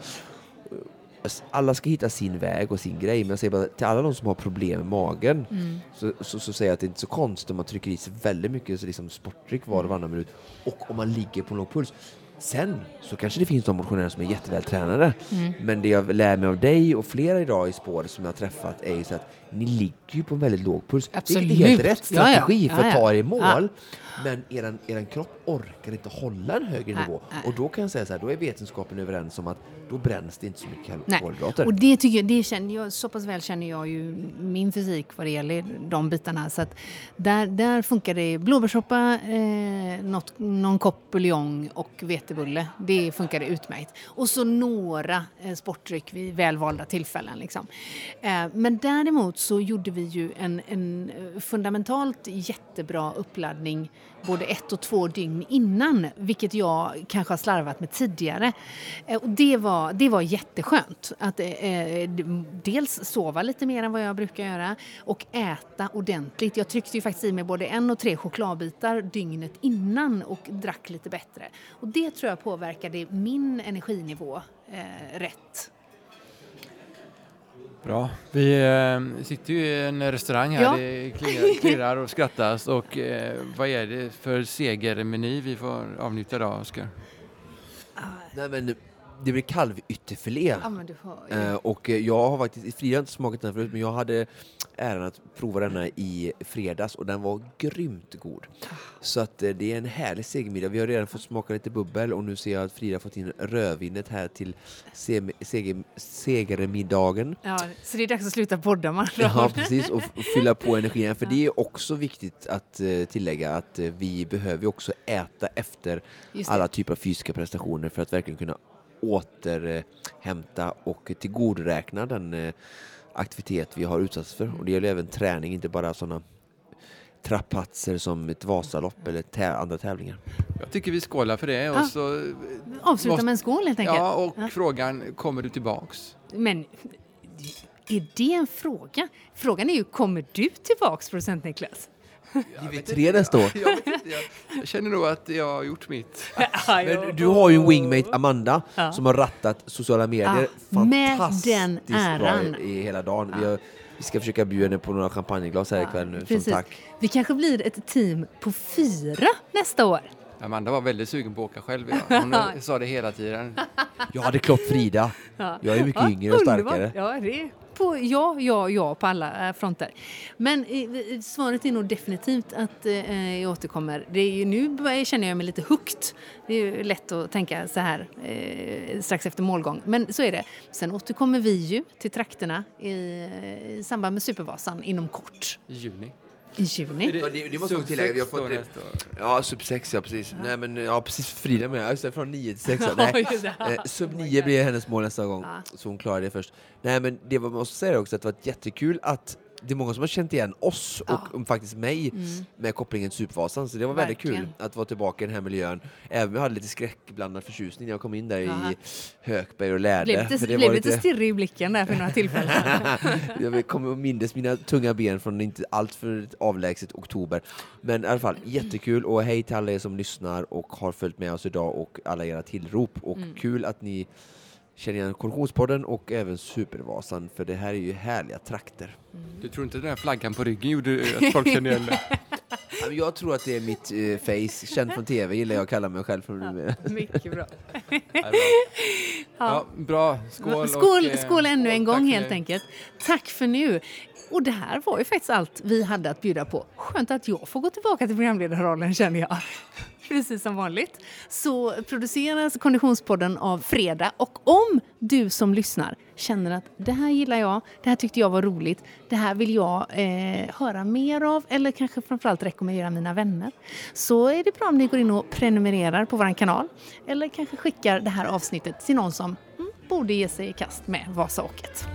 B: Alla ska hitta sin väg och sin grej, men jag säger bara till alla de som har problem med magen så, så, så säger jag att det inte är så konstigt om man trycker i sig väldigt mycket så liksom sportdryck var och varannan minut och om man ligger på låg puls. Sen så kanske det finns de motionärer som är jättevältränade. Men det jag lär mig av dig och flera idag i spåret som jag har träffat är ju så att ni ligger ju på en väldigt låg puls.
A: Absolut.
B: Det är helt rätt
A: Ja, ja.
B: strategi för
A: Ja,
B: att
A: ja.
B: ta er i mål.
A: Ja.
B: Men eran, eran kropp orkar inte hålla en högre nivå. Och då kan jag säga så här, då är vetenskapen överens om att då bränns det inte så mycket kolhydrater.
A: Och det tycker jag, det känner jag, så pass väl känner jag ju min fysik vad det gäller de bitarna. Så att där, där funkar det blåbärssoppa, eh, något, någon kopp buljong och vetebulle. Det funkar det utmärkt. Och så några eh, sportdryck vid välvalda tillfällen. Liksom. Eh, men däremot så gjorde vi ju en, en eh, fundamentalt jättebra uppladdning både ett och två dygn innan, vilket jag kanske har slarvat med tidigare. Eh, och det, var, det var jätteskönt. Att eh, eh dels sova lite mer än vad jag brukar göra och äta ordentligt. Jag tryckte ju faktiskt i mig både en och tre chokladbitar dygnet innan och drack lite bättre. Och det tror jag påverkade min energinivå eh, rätt.
K: Bra. Vi eh, sitter ju i en restaurang här.
A: Ja.
K: Det klirrar, klirrar och skrattas. Och eh, vad är det för segermeny vi får avnjuta idag, Oskar?
B: Nej, men det blir kalvytterfilé.
A: Ja, men du hör ju.
B: Eh, och eh, jag har faktiskt, Frida har inte smakat den förut, men jag hade äran att prova denna i fredags och den var grymt god. Så att eh, det är en härlig segermiddag. Vi har redan fått smaka lite bubbel och nu ser jag att Frida har fått in rödvinet här till se- seger, segermiddagen.
A: Ja, så det är dags att sluta podda man.
B: Ja, precis. Och, fylla på energin. För det är också viktigt att tillägga att vi behöver också äta efter alla typer av fysiska prestationer för att verkligen kunna återhämta och tillgodoräkna den eh, aktivitet vi har utsatts för. Och det gäller även träning, inte bara sådana trappatser som ett Vasalopp eller tä- andra tävlingar.
K: Jag tycker vi skålar för det. Och
A: Ja.
K: så,
A: Avsluta
K: måste-
A: med en skål helt enkelt.
K: ja, och
A: Ja.
K: frågan, kommer du tillbaks?
A: Men är det en fråga? Frågan är ju, kommer du tillbaks producent Niklas?
B: Blir vi tre nästa år?
K: Jag, vet inte, jag, jag känner nog att jag har gjort mitt.
B: Men du har ju en wingmate, Amanda,
A: Ja.
B: som har rattat sociala medier
A: Ja, med
B: fantastiskt
A: den äran.
B: bra i, i hela dagen. Vi, har, vi ska försöka bjuda henne på några champagneglas här ikväll nu som
A: Precis.
B: tack.
A: Vi kanske blir ett team på fyra nästa år.
K: Amanda var väldigt sugen på att åka själv. Ja. Hon sa det hela tiden.
B: Jag hade klart Frida.
A: Ja.
B: Jag är mycket
A: Ja,
B: yngre och starkare.
A: Ja, det är på, ja, ja, ja på alla eh, fronter. Men eh, svaret är nog definitivt att eh, jag återkommer. Det är ju, nu känner jag mig lite hooked. Det är ju lätt att tänka så här eh, strax efter målgång. Men så är det. Sen återkommer vi ju till trakterna i, i samband med Supervasan inom kort.
K: I juni.
A: I juni.
B: Ja, det, det måste jag tillägga. Vi har fått det. Ja, sub 6 ja, precis. Nej, men ja, precis Frida med. Just det, från 9 till 6. Ja. Nej.
A: Just det.
B: Eh, sub 9 blir hennes mål nästa gång, så hon klarar det först. Nej, men det var, man måste säga också att det var jättekul att det är många som har känt igen oss och um, faktiskt mig
A: Mm.
B: med kopplingen till Supervasan, så det var väldigt kul
A: Verkligen.
B: att vara tillbaka i den här miljön. Även om jag hade lite skräckblandad förtjusning när jag kom in där
A: Ja.
B: i Högberg och lärde.
A: Blev lite,
B: det
A: blev lite stirrig i blicken där för några tillfällen.
B: jag kommer och mindes mina tunga ben från inte allt för avlägset oktober. Men i alla fall, jättekul och hej till alla er som lyssnar och har följt med oss idag och alla era tillrop. Och
A: Mm.
B: kul att ni känner igen Korrosionspodden och även Supervasan, för det här är ju härliga trakter.
K: Du tror inte den här flaggan på ryggen gjorde att folk kände igen det?
B: Ja, Jag tror att det är mitt eh, face, känd från tv gillar jag att kalla mig själv för.
A: Mycket bra.
K: Ja, bra. Skål.
A: Skål,
K: och, eh,
A: skål ännu en gång helt enkelt. Tack för nu. Och det här var ju faktiskt allt vi hade att bjuda på. Skönt att jag får gå tillbaka till programledarrollen känner jag. Precis som vanligt. Så produceras Konditionspodden av Fredag. Och om du som lyssnar känner att det här gillar jag, det här tyckte jag var roligt, det här vill jag eh, höra mer av eller kanske framförallt rekommendera mina vänner. Så är det bra om ni går in och prenumererar på vår kanal eller kanske skickar det här avsnittet till någon som mm, borde ge sig i kast med Vasaåket.